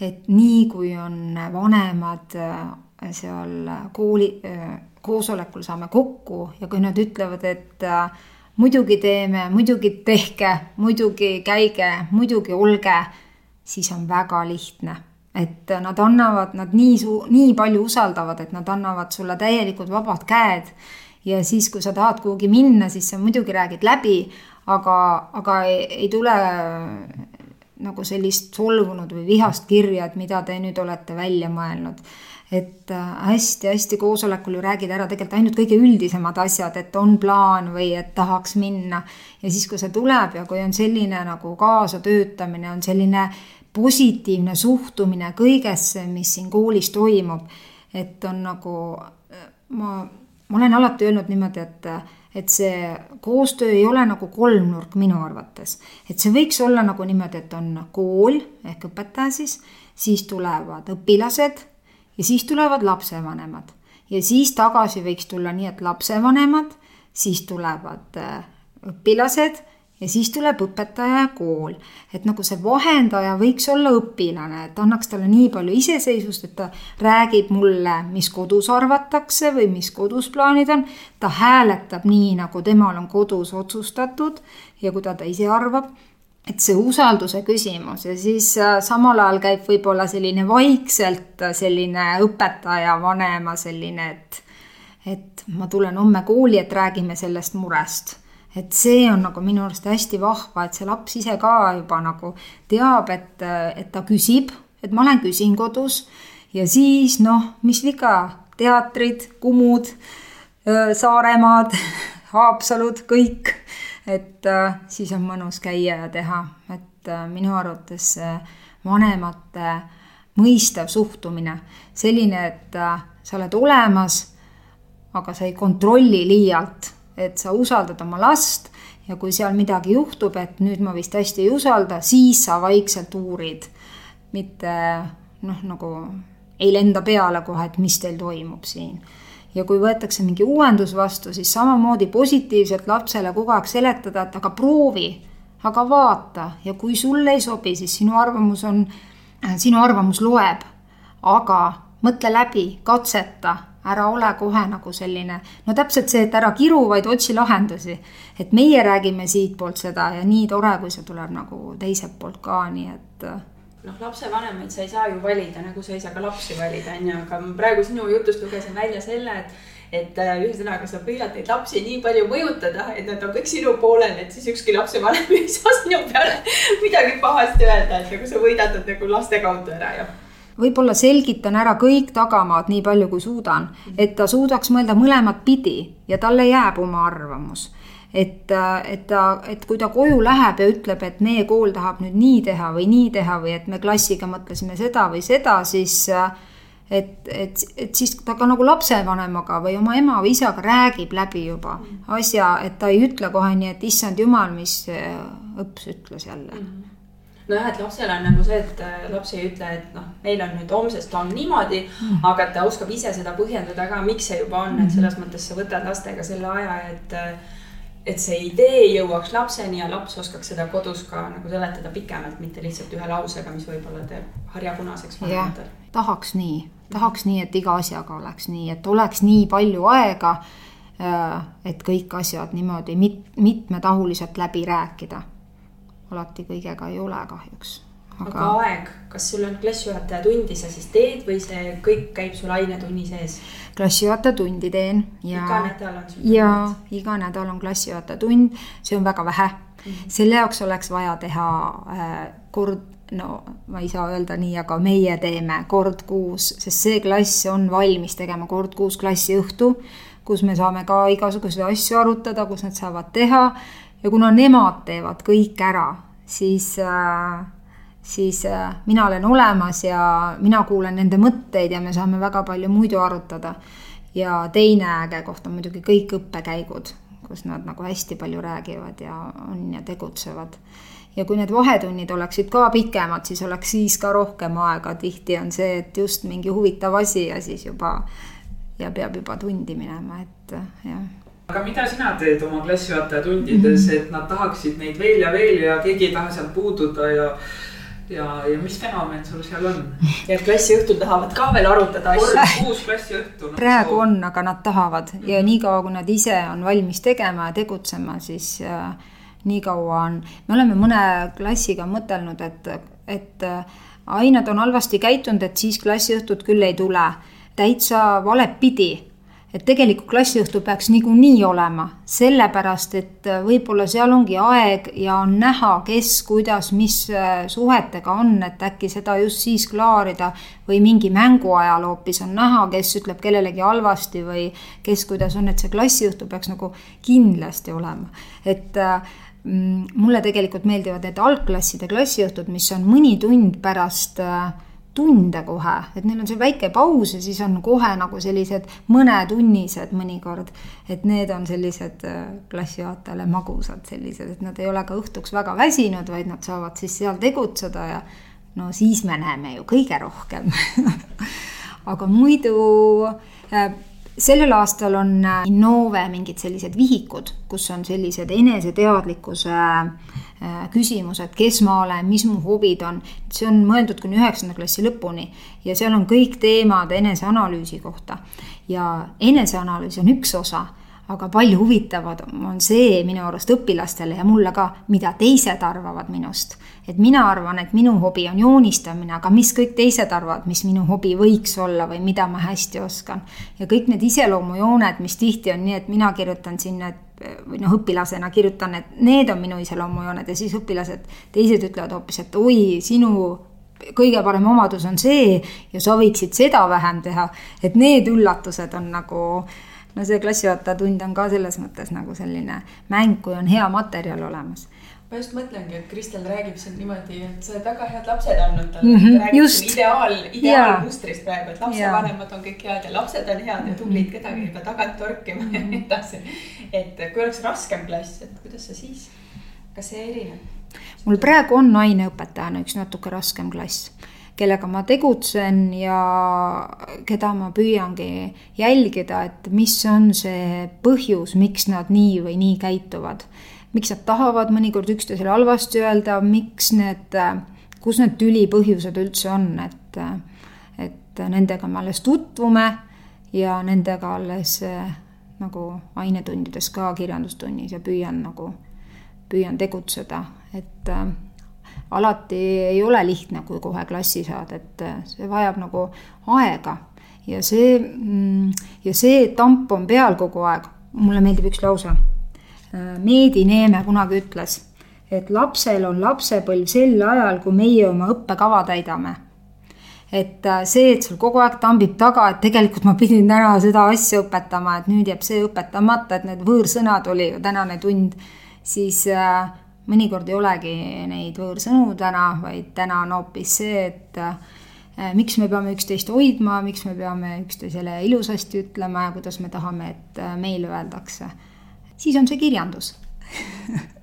et nii, kui on vanemad äh, seal kooli äh, koosolekul saame kokku ja kui nad ütlevad, et muidugi teeme, muidugi tehke, muidugi käige, muidugi olge, siis on väga lihtne. et nad annavad, nad nii suu-, nii palju usaldavad, et nad annavad sulle täielikult vabad käed. ja siis, kui sa tahad kuhugi minna, siis sa muidugi räägid läbi, aga, aga ei, ei tule nagu sellist solvunud või vihast kirja, et mida te nüüd olete välja mõelnud et hästi-hästi äh, koosolekul ju räägid ära tegelikult ainult kõige üldisemad asjad, et on plaan või et tahaks minna. ja siis, kui see tuleb ja kui on selline nagu kaasatöötamine, on selline positiivne suhtumine kõigesse, mis siin koolis toimub. et on nagu, ma, ma olen alati öelnud niimoodi, et et see koostöö ei ole nagu kolmnurk minu arvates. et see võiks olla nagu niimoodi, et on kool ehk õpetaja siis, siis tulevad õpilased ja siis tulevad lapsevanemad ja siis tagasi võiks tulla nii, et lapsevanemad, siis tulevad äh, õpilased ja siis tuleb õpetaja ja kool. et nagu see vahendaja võiks olla õpilane, et annaks talle nii palju iseseisvust, et ta räägib mulle, mis kodus arvatakse või mis kodus plaanid on. ta hääletab nii, nagu temal on kodus otsustatud ja kuidas ta ise arvab et see usalduse küsimus ja siis äh, samal ajal käib võib-olla selline vaikselt äh, selline õpetaja, vanema selline, et, et ma tulen homme kooli, et räägime sellest murest. Et see on nagu minu arust hästi vahva, et see laps ise ka juba nagu teab, et, et ta küsib, et ma lähen küsin kodus ja siis noh, mis viga, teatrid, Kumud, Saaremaad, Haapsalud, kõik. Et siis on mõnus käia ja teha, et minu arvates vanemate mõistev suhtumine, selline, et sa oled olemas, aga sa ei kontrolli liialt, et sa usaldad oma last ja kui seal midagi juhtub, et nüüd ma vist hästi ei usalda, siis sa vaikselt uurid, mitte noh, nagu ei lenda peale kohe, et mis teil toimub siin ja kui võetakse mingi uuendus vastu, siis samamoodi positiivselt lapsele kogu aeg seletada, et aga proovi, aga vaata ja kui sulle ei sobi, siis sinu arvamus on, sinu arvamus loeb. aga mõtle läbi, katseta, ära ole kohe nagu selline, no täpselt see, et ära kiru, vaid otsi lahendusi. et meie räägime siitpoolt seda ja nii tore, kui see tuleb nagu teiselt poolt ka, nii et noh, lapsevanemaid sa ei saa ju valida, nagu sa ei saa ka lapsi valida, on ju, aga ma praegu sinu jutust lugesin välja selle, et et äh, ühesõnaga, sa püüad neid lapsi nii palju mõjutada, et nad on kõik sinu poolel, et siis ükski lapsevanem ei saa sinu peale midagi pahasti öelda, et nagu sa võidad nad nagu laste kaudu ära ja võib-olla selgitan ära kõik tagamaad nii palju, kui suudan, et ta suudaks mõelda mõlemat pidi ja talle jääb oma arvamus et, et ta, et kui ta koju läheb ja ütleb, et meie kool tahab nüüd nii teha või nii teha või et me klassiga mõtlesime seda või seda, siis et, et, et siis ta ka nagu lapsevanemaga või oma ema või isaga räägib läbi juba asja, et ta ei ütle kohe nii, et issand jumal, mis õps ütles jälle mm. -hmm nojah, et lapsel on nagu see, et äh, laps ei ütle, et noh, meil on nüüd homsest on niimoodi mm., aga ta oskab ise seda põhjendada ka, miks see juba on, et mhm. selles mõttes sa võtad lastega selle aja, et äh, et see idee jõuaks lapseni ja laps oskaks seda kodus ka nagu seletada pikemalt, mitte lihtsalt ühe lausega, mis võib-olla teeb harja punaseks vanematel. tahaks nii, tahaks nii, et iga asjaga oleks nii, et oleks nii palju aega, äh, et kõik asjad niimoodi mit-, mitmetahuliselt läbi rääkida. Alati kõigega ei ole kahjuks aga, aeg, kas sul on klassijuhataja tundi sa siis teed või see kõik käib sul ainetunni sees? klassijuhataja tundi teen ja. iga nädal on sul? ja iga nädal on klassijuhataja tund, see on väga vähe mm. -hmm. selle jaoks oleks vaja teha äh, kord, no ma ei saa öelda nii, aga meie teeme kord kuus, sest see klass on valmis tegema kord kuus klassiõhtu, kus me saame ka igasuguseid asju arutada, kus nad saavad teha ja kuna nemad teevad kõik ära, siis äh, siis äh, mina olen olemas ja mina kuulan nende mõtteid ja me saame väga palju muidu arutada. ja teine äge koht on muidugi kõik õppekäigud, kus nad nagu hästi palju räägivad ja on ja tegutsevad. ja kui need vahetunnid oleksid ka pikemad, siis oleks siis ka rohkem aega, tihti on see, et just mingi huvitav asi ja siis juba ja peab juba tundi minema, et jah aga mida sina teed oma klassijuhataja tundides mm, -hmm. et nad tahaksid neid veel ja veel ja keegi ei taha sealt puududa ja ja, ja mis fenomen sul seal on? ja klassiõhtul tahavad ka veel arutada asju. uus klassiõhtu no,. praegu on, aga nad tahavad ja mm -hmm. niikaua, kui nad ise on valmis tegema ja tegutsema, siis äh, nii kaua on, me oleme mõne klassiga mõtelnud, et, et äh, ai, nad on halvasti käitunud, et siis klassiõhtut küll ei tule. täitsa valet pidi et tegelikult klassiõhtu peaks niikuinii olema, sellepärast et äh, võib-olla seal ongi aeg ja on näha, kes, kuidas, mis äh, suhetega on, et äkki seda just siis klaarida või mingi mängu ajal hoopis on näha, kes ütleb kellelegi halvasti või kes, kuidas on, et see klassiõhtu peaks nagu kindlasti olema, et äh, mm, mulle tegelikult meeldivad need algklasside klassiõhtud, mis on mõni tund pärast äh, tunde kohe, et neil on see väike paus ja siis on kohe nagu sellised mõnetunnised mõnikord. et need on sellised äh, klassijuhatajale magusad sellised, et nad ei ole ka õhtuks väga väsinud, vaid nad saavad siis seal tegutseda ja no siis me näeme ju kõige rohkem aga muidu äh, sellel aastal on äh, Innove mingid sellised vihikud, kus on sellised eneseteadlikkuse äh, küsimused, kes ma olen, mis mu hobid on. see on mõeldud kuni üheksanda klassi lõpuni ja seal on kõik teemad eneseanalüüsi kohta. ja eneseanalüüs on üks osa aga palju huvitavam on see minu arust õpilastele ja mulle ka, mida teised arvavad minust. Et mina arvan, et minu hobi on joonistamine, aga mis kõik teised arvavad, mis minu hobi võiks olla või mida ma hästi oskan. ja kõik need iseloomujooned, mis tihti on nii, et mina kirjutan sinna, et või noh, õpilasena kirjutan, et need on minu iseloomujooned ja siis õpilased, teised ütlevad hoopis, et oi, sinu kõige parem omadus on see ja sa võiksid seda vähem teha. et need üllatused on nagu äh, no see klassijuhataja tund on ka selles mõttes nagu selline mäng, kui on hea materjal olemas ma just mõtlengi, et Kristel räägib siin niimoodi, et sa oled väga head lapsed andnud talle mm. -hmm, just. ideaal, ideaalmustrist praegu, et lapsevanemad on kõik head ja lapsed on head ja tublid, mhm. kedagi ei pea tagant torkima mm -hmm. ja nii edasi. et kui oleks raskem klass, et kuidas sa siis, kas see erineb? mul praegu on aineõpetajana üks natuke raskem klass kellega ma tegutsen ja keda ma püüangi jälgida, et mis on see põhjus, miks nad nii või nii käituvad. miks nad tahavad mõnikord üksteisele halvasti öelda, miks need, kus need tüli põhjused üldse on, et, et nendega me alles tutvume ja nendega alles nagu ainetundides ka kirjandustunnis ja püüan nagu, püüan tegutseda, et alati ei ole lihtne, kui kohe klassi saad, et see vajab nagu aega ja see mm, ja see tamp on peal kogu aeg. mulle meeldib üks lause. Meedi Neeme kunagi ütles, et lapsel on lapsepõlv sel ajal, kui meie oma õppekava täidame et äh, see, et sul kogu aeg tambib taga, et tegelikult ma pidin täna seda asja õpetama, et nüüd jääb see õpetamata, et need võõrsõnad oli ju tänane tund, siis äh, mõnikord ei olegi neid võõrsõnu täna, vaid täna on hoopis see, et äh, miks me peame üksteist hoidma, miks me peame üksteisele ilusasti ütlema ja kuidas me tahame, et meile öeldakse. siis on see kirjandus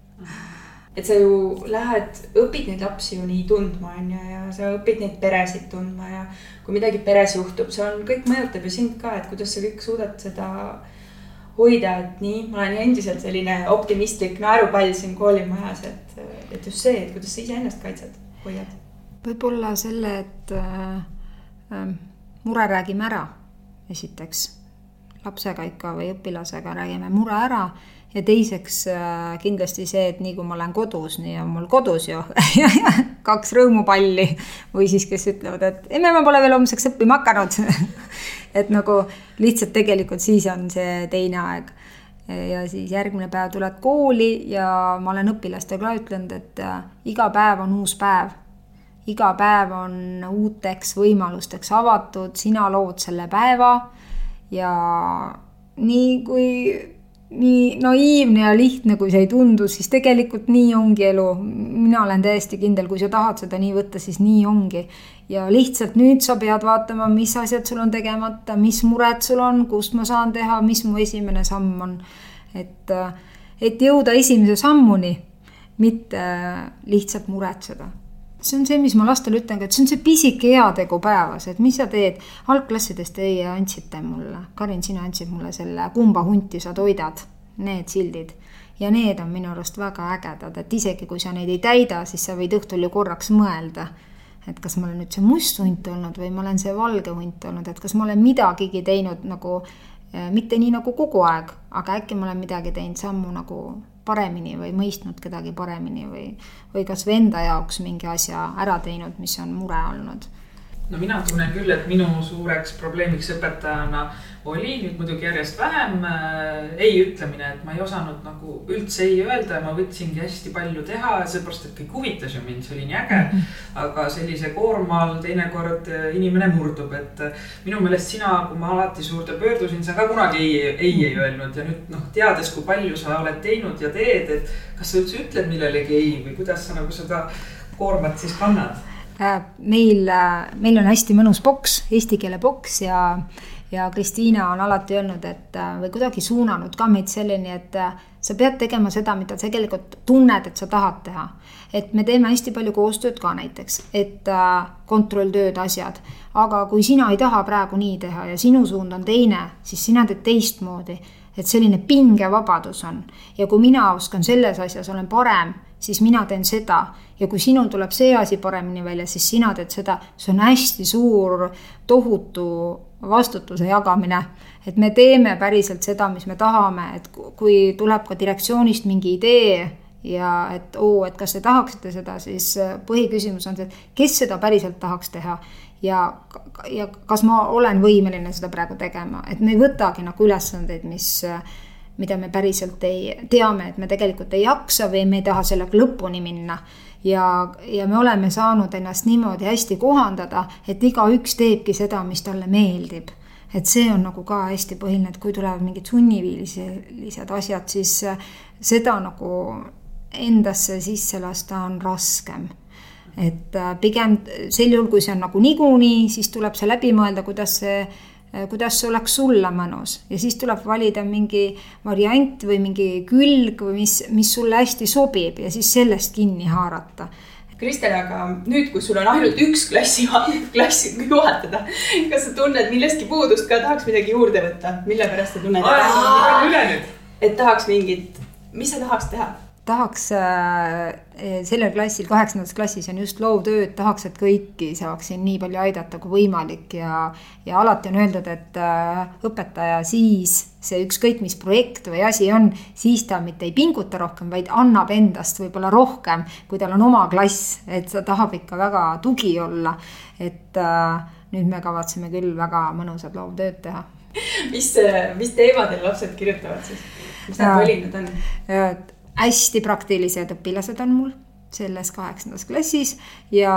et sa ju lähed, õpid neid lapsi ju nii tundma, on ju, ja sa õpid neid peresid tundma ja kui midagi peres juhtub, see on, kõik mõjutab ju sind ka, et kuidas sa kõik suudad seda hoida, et nii, ma olen endiselt selline optimistlik naerupall siin koolimajas, et, et just see, et kuidas sa iseennast kaitsed, hoiad. võib-olla selle, et äh, äh, mure räägime ära, esiteks. lapsega ikka või õpilasega räägime mure ära ja teiseks äh, kindlasti see, et nii kui ma olen kodus, nii on mul kodus ju kaks rõõmupalli või siis, kes ütlevad, et emme, ma pole veel homseks õppima hakanud et nagu lihtsalt tegelikult siis on see teine aeg. ja siis järgmine päev tuled kooli ja ma olen õpilastele ka ütlenud, et äh, iga päev on uus päev. iga päev on uuteks võimalusteks avatud, sina lood selle päeva ja nii kui nii naiivne ja lihtne, kui see ei tundu, siis tegelikult nii ongi elu. mina olen täiesti kindel, kui sa tahad seda nii võtta, siis nii ongi. ja lihtsalt nüüd sa pead vaatama, mis asjad sul on tegemata, mis mured sul on, kust ma saan teha, mis mu esimene samm on. et, et jõuda esimese sammuni, mitte lihtsalt muretseda see on see, mis ma lastele ütlen, et see on see pisike heategu päevas, et mis sa teed. algklassides teie andsite mulle, Karin, sina andsid mulle selle Kumba hunti sa toidad, need sildid. ja need on minu arust väga ägedad, et isegi kui sa neid ei täida, siis sa võid õhtul ju korraks mõelda, et kas ma olen nüüd see must hunt olnud või ma olen see valge hunt olnud, et kas ma olen midagigi teinud nagu eh, mitte nii nagu kogu aeg, aga äkki ma olen midagi teinud sammu nagu paremini või mõistnud kedagi paremini või, või kasvõi enda jaoks mingi asja ära teinud, mis on mure olnud no mina tunnen küll, et minu suureks probleemiks õpetajana oli nüüd muidugi järjest vähem äh, ei ütlemine, et ma ei osanud nagu üldse ei öelda ja ma võtsingi hästi palju teha, seepärast et kõik huvitas ju mind, see oli nii äge. Mhm. aga sellise koorma all teinekord äh, inimene murdub, et äh, minu meelest sina, kui ma alati suurde pöördusin, sa ka kunagi ei, ei ei öelnud ja nüüd noh, teades, kui palju sa oled teinud ja teed, et kas sa üldse ütled millelegi ei või kuidas sa nagu seda koormat siis kannad? Äh, meil, äh, meil on hästi mõnus boks, eesti keele boks ja, ja Kristiina on alati öelnud, et äh, või kuidagi suunanud ka meid selleni, et sa pead tegema seda, mida sa tegelikult tunned, et sa tahad teha. et me teeme hästi palju koostööd ka näiteks, et kontrolltööd, asjad, aga kui sina ei taha praegu nii teha ja sinu suund on teine, siis sina teed teistmoodi. Et selline pingevabadus on. Ja kui mina oskan selles asjas, olen parem, siis mina teen seda. Ja kui sinul tuleb see asi paremini välja, siis sina teed seda, see on hästi suur, tohutu vastutuse jagamine. et me teeme päriselt seda, mis me tahame, et kui tuleb ka direktsioonist mingi idee ja et oo, et kas te tahaksite seda, siis põhiküsimus on see, et kes seda päriselt tahaks teha. Ja, ja kas ma olen võimeline seda praegu tegema, et me ei võtagi nagu ülesandeid, mis mida me päriselt ei, teame, et me tegelikult ei jaksa või me ei taha sellega lõpuni minna. ja, ja me oleme saanud ennast niimoodi hästi kohandada, et igaüks teebki seda, mis talle meeldib. et see on nagu ka hästi põhiline, et kui tulevad mingid sunniviilised asjad, siis seda nagu endasse sisse lasta on raskem et äh, pigem sel juhul, kui see on nagu niikuinii, siis tuleb see läbi mõelda, kuidas see, kuidas see oleks sulle mõnus ja siis tuleb valida mingi variant või mingi külg või mis, mis sulle hästi sobib ja siis sellest kinni haarata Kristel, aga nüüd, kui sul on ainult üks klassi, klassi juhatada, kas sa tunned millestki puudust ka, tahaks midagi juurde võtta, mille pärast sa tunned? üle nüüd. et tahaks mingit, mis sa tahaks teha? Tahaks äh, sellel klassil, kaheksandas klassis on just loovtööd, tahaks, et kõiki saaksin nii palju aidata kui võimalik ja, ja alati on öeldud, et äh, õpetaja siis see ükskõik mis projekt või asi on, siis ta mitte ei pinguta rohkem, vaid annab endast võib-olla rohkem, kui tal on oma klass, et ta tahab ikka väga tugi olla. et äh, nüüd me kavatseme küll väga mõnusat loovtööd teha mis, mis teemadel lapsed kirjutavad siis? mis need valikud on? Hästi praktilised õpilased on mul selles kaheksandas klassis ja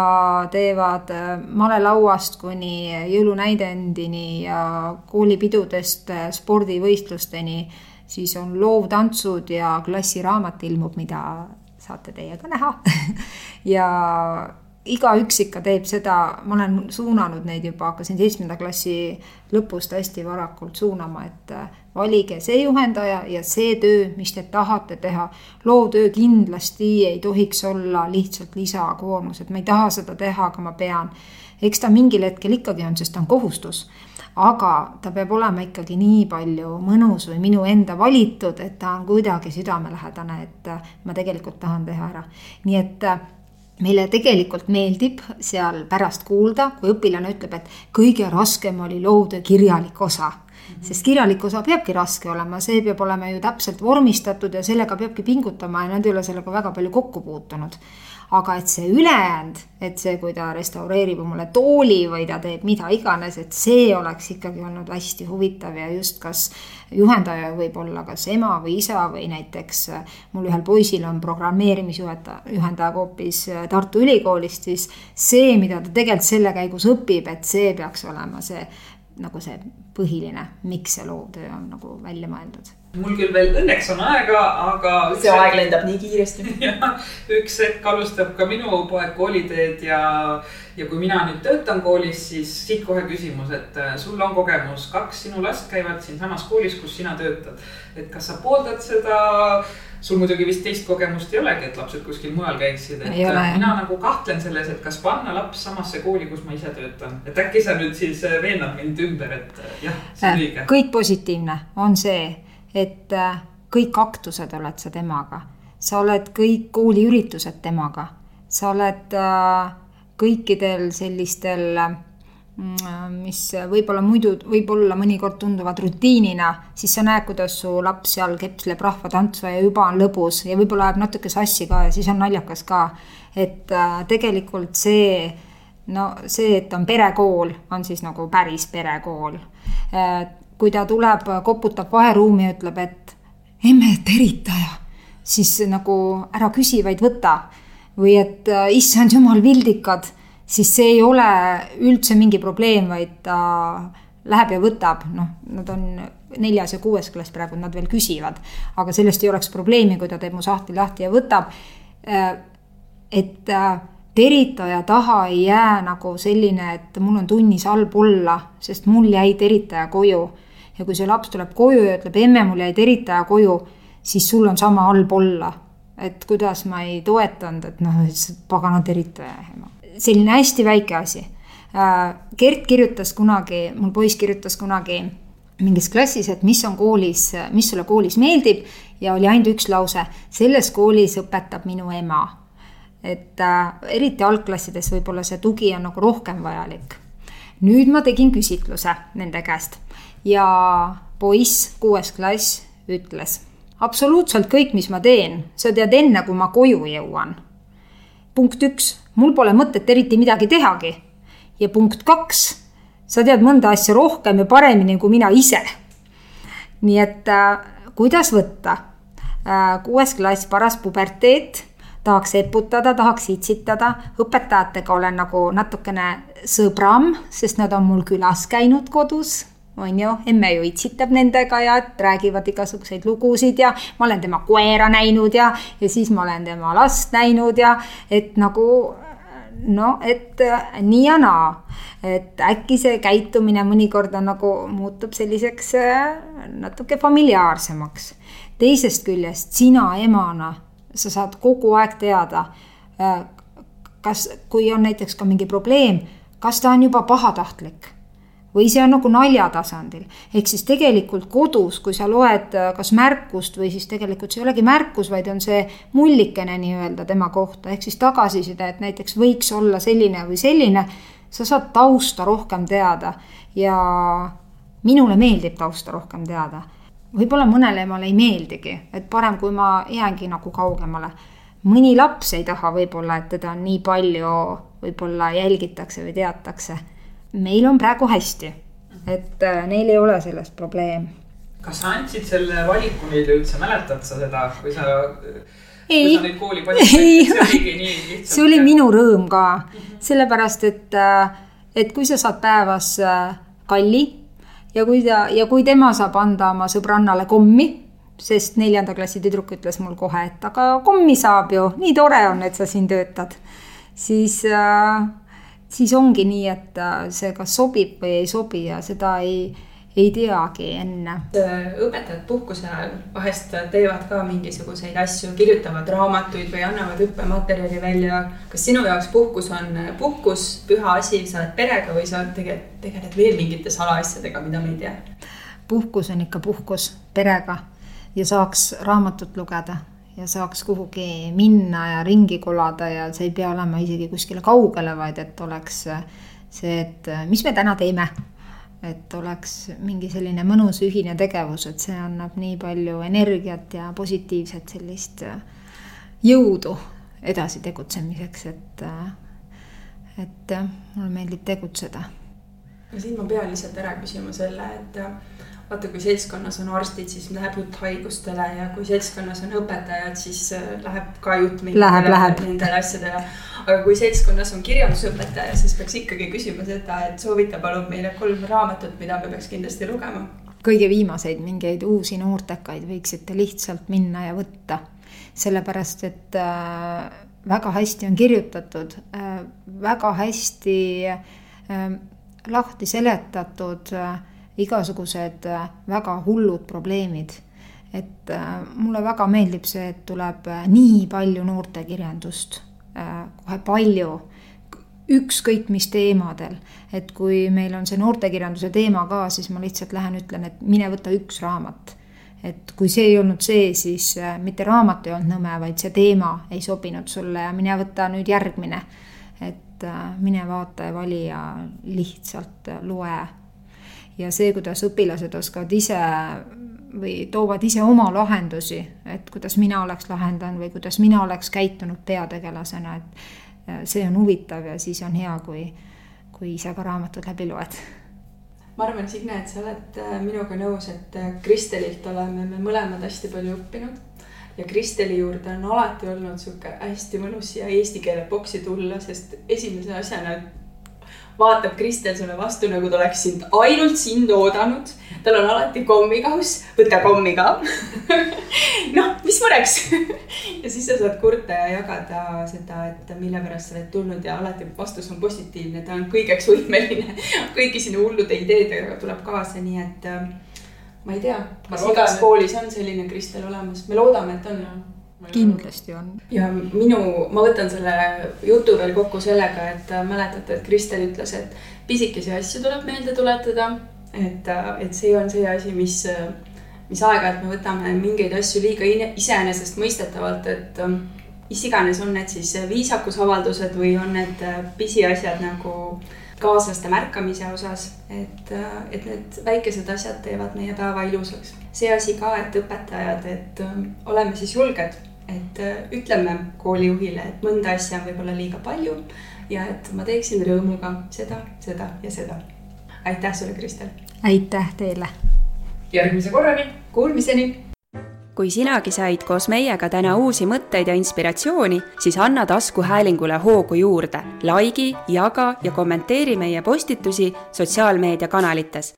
teevad äh, malelauast kuni jõulunäidendini ja koolipidudest äh, spordivõistlusteni. siis on loovtantsud ja klassiraamat ilmub, mida saate teie ka näha ja igaüks ikka teeb seda, ma olen suunanud neid juba, hakkasin seitsmenda klassi lõpust hästi varakult suunama, et äh, valige see juhendaja ja see töö, mis te tahate teha. loovtöö kindlasti ei tohiks olla lihtsalt lisakoormus, et ma ei taha seda teha, aga ma pean. eks ta mingil hetkel ikkagi on, sest ta on kohustus aga ta peab olema ikkagi nii palju mõnus või minu enda valitud, et ta on kuidagi südamelähedane, et äh, ma tegelikult tahan teha ära. nii et äh, meile tegelikult meeldib seal pärast kuulda, kui õpilane ütleb, et kõige raskem oli loovtöö kirjalik osa. sest kirjalik osa peabki raske olema, see peab olema ju täpselt vormistatud ja sellega peabki pingutama ja nad ei ole sellega väga palju kokku puutunud aga et see ülejäänud, et see, kui ta restaureerib mulle tooli või ta teeb mida iganes, et see oleks ikkagi olnud hästi huvitav ja just kas juhendaja võib olla kas ema või isa või näiteks äh, mul ühel poisil on programmeerimisjuhendaja, juhendaja hoopis äh, Tartu Ülikoolist, siis see, mida ta tegelikult selle käigus õpib, et see peaks olema see nagu see põhiline, miks see loovtöö on nagu välja mõeldud mul küll veel õnneks on aega, aga. see aeg lendab nii kiiresti üks hetk alustab ka minu poeg kooliteed ja, ja kui mina nüüd töötan koolis, siis siit kohe küsimus, et äh, sul on kogemus, kaks sinu last käivad siinsamas koolis, kus sina töötad. et kas sa pooldad seda? sul muidugi vist teist kogemust ei olegi, et lapsed kuskil mujal käiksid, et ole, äh, mina nagu kahtlen selles, et kas panna laps samasse kooli, kus ma ise töötan, et äkki sa nüüd siis äh, veenad mind ümber, et jah, see on õige. kõik positiivne on see et äh, kõik aktused oled sa temaga, sa oled kõik kooliüritused temaga, sa oled äh, kõikidel sellistel mm, mis võib-olla muidu, võib-olla mõnikord tunduvad rutiinina, siis sa näed, kuidas su laps seal kepsleb rahvatantsu ja juba on lõbus ja võib-olla läheb natuke sassi ka ja siis on naljakas ka. et äh, tegelikult see, no see, et on perekool, on siis nagu päris perekool kui ta tuleb, koputab vaheruumi ja ütleb, et emme, teritaja, siis nagu ära küsi, vaid võta. või et issand jumal, vildikad, siis see ei ole üldse mingi probleem, vaid ta läheb ja võtab, noh, nad on neljas ja kuues klass praegu, nad veel küsivad. aga sellest ei oleks probleemi, kui ta teeb mu sahtli lahti ja võtab. Et teritaja taha ei jää nagu selline, et mul on tunnis halb olla, sest mul jäi teritaja koju ja kui see laps tuleb koju ja ütleb, emme, mul jäi teritaja koju, siis sul on sama halb olla. et kuidas ma ei toetanud, et noh, pagana teritaja ema. selline hästi väike asi. Äh, Gert kirjutas kunagi, mul poiss kirjutas kunagi mingis klassis, et mis on koolis, mis sulle koolis meeldib ja oli ainult üks lause, selles koolis õpetab minu ema. et äh, eriti algklassides võib-olla see tugi on nagu rohkem vajalik. nüüd ma tegin küsitluse nende käest ja poiss, kuues klass, ütles. absoluutselt kõik, mis ma teen, sa tead enne, kui ma koju jõuan. punkt üks, mul pole mõtet eriti midagi tehagi. ja punkt kaks, sa tead mõnda asja rohkem ja paremini kui mina ise. nii et äh, kuidas võtta äh,? kuues klass, paras puberteet tahaks eputada, tahaks itsitada, õpetajatega olen nagu natukene sõbram, sest nad on mul külas käinud kodus on ju, emme ju itsitab nendega ja räägivad igasuguseid lugusid ja ma olen tema koera näinud ja, ja siis ma olen tema last näinud ja et nagu no, et äh, nii ja naa. et äkki see käitumine mõnikord on nagu muutub selliseks äh, natuke familiaarsemaks. teisest küljest sina emana, sa saad kogu aeg teada, äh, kas, kui on näiteks ka mingi probleem, kas ta on juba pahatahtlik või see on nagu naljatasandil. ehk siis tegelikult kodus, kui sa loed äh, kas märkust või siis tegelikult see ei olegi märkus, vaid on see mullikene nii-öelda tema kohta, ehk siis tagasiside, et näiteks võiks olla selline või selline, sa saad tausta rohkem teada ja minule meeldib tausta rohkem teada. võib-olla mõnele emale ei meeldigi, et parem, kui ma jäängi nagu kaugemale. mõni laps ei taha võib-olla, et teda nii palju võib-olla jälgitakse või teatakse. Meil on praegu hästi, et äh, neil ei ole sellest probleem. kas sa andsid selle valiku neile üldse, mäletad sa seda, kui sa ei, ei, see oli minu rõõm ka, sellepärast et, äh, et kui sa saad päevas äh, kalli ja kui ta, ja kui tema saab anda oma sõbrannale kommi, sest neljanda klassi tüdruk ütles mul kohe, et aga kommi saab ju, nii tore on, et sa siin töötad, siis äh, siis ongi nii, et äh, see kas sobib või ei sobi ja seda ei ei teagi enne. õpetajad puhkuse ajal vahest teevad ka mingisuguseid asju, kirjutavad raamatuid või annavad õppematerjali välja. kas sinu jaoks puhkus on puhkus, püha asi, sa oled perega või sa tegelikult tegeled veel mingite salaasjadega, mida me ei tea? puhkus on ikka puhkus perega ja saaks raamatut lugeda ja saaks kuhugi minna ja ringi kolada ja see ei pea olema isegi kuskile kaugele, vaid et oleks see, et mis me täna teeme et oleks mingi selline mõnus ühine tegevus, et see annab nii palju energiat ja positiivset sellist äh, jõudu edasi tegutsemiseks, et, äh, et mulle meeldib tegutseda. siin ma pean lihtsalt ära küsima selle, et vaata, kui seltskonnas on arstid, siis läheb jutt haigustele ja kui seltskonnas on õpetajad, siis äh, läheb ka jutt nendele asjadele. aga kui seltskonnas on kirjandusõpetaja, siis peaks ikkagi küsima seda, et soovita palun meile kolm raamatut, mida me peaks kindlasti lugema. kõige viimaseid mingeid uusi noortekaid võiksite lihtsalt minna ja võtta, sellepärast et äh, väga hästi on kirjutatud äh,, väga hästi lahti seletatud igasugused äh, väga hullud probleemid. et äh, mulle väga meeldib see, et tuleb äh, nii palju noortekirjandust, kohe palju, ükskõik mis teemadel. et kui meil on see noortekirjanduse teema ka, siis ma lihtsalt lähen ütlen, et mine võta üks raamat et kui see ei olnud see, siis mitte raamat ei olnud nõme, vaid see teema ei sobinud sulle ja mine võta nüüd järgmine. et mine vaata ja vali ja lihtsalt loe ja see, kuidas õpilased oskavad ise või toovad ise oma lahendusi, et kuidas mina oleks lahendanud või kuidas mina oleks käitunud peategelasena, et see on huvitav ja siis on hea, kui, kui ise ka raamatud läbi loed ma arvan, Signe, et sa oled äh, minuga nõus, et äh, Kristelilt oleme me mõlemad hästi palju õppinud. ja Kristeli juurde on alati olnud sihuke hästi mõnus siia eesti keele boksi tulla, sest esimese asjana vaatab Kristel sulle vastu, nagu ta oleks sind, ainult sind oodanud. tal on alati kommikauss, võta kommi ka. Noh, mis mureks? Ja siis sa saad kurta ja jagada seda, et mille pärast sa oled tulnud ja alati vastus on positiivne, ta on kõigeks võimeline. kõigi sinu hullude ideedega tuleb kaasa, nii et äh, ma ei tea, kas igas koolis on selline Kristel olemas, me loodame, et on kindlasti on. ja minu, ma võtan selle jutu veel kokku sellega, et äh, mäletate, et Kristel ütles, et pisikesi asju tuleb meelde tuletada. et, äh, et see on see asi, mis, äh, mis aeg-ajalt me võtame mingeid asju liiga iseenesestmõistetavalt, et mis iganes on need siis viisakusavaldused või on need pisiasjad nagu kaaslaste märkamise osas, et, et need väikesed asjad teevad meie päeva ilusaks. see asi ka, et õpetajad, et oleme siis julged et äh, ütleme koolijuhile, et mõnda asja on võib-olla liiga palju ja et ma teeksin rõõmuga seda, seda ja seda. aitäh sulle, Kristel. aitäh teile. järgmise korrani. Kuulmiseni kui sinagi said koos meiega täna uusi mõtteid ja inspiratsiooni, siis anna taskuhäälingule hoogu juurde, likei, jaga ja kommenteeri meie postitusi sotsiaalmeediakanalites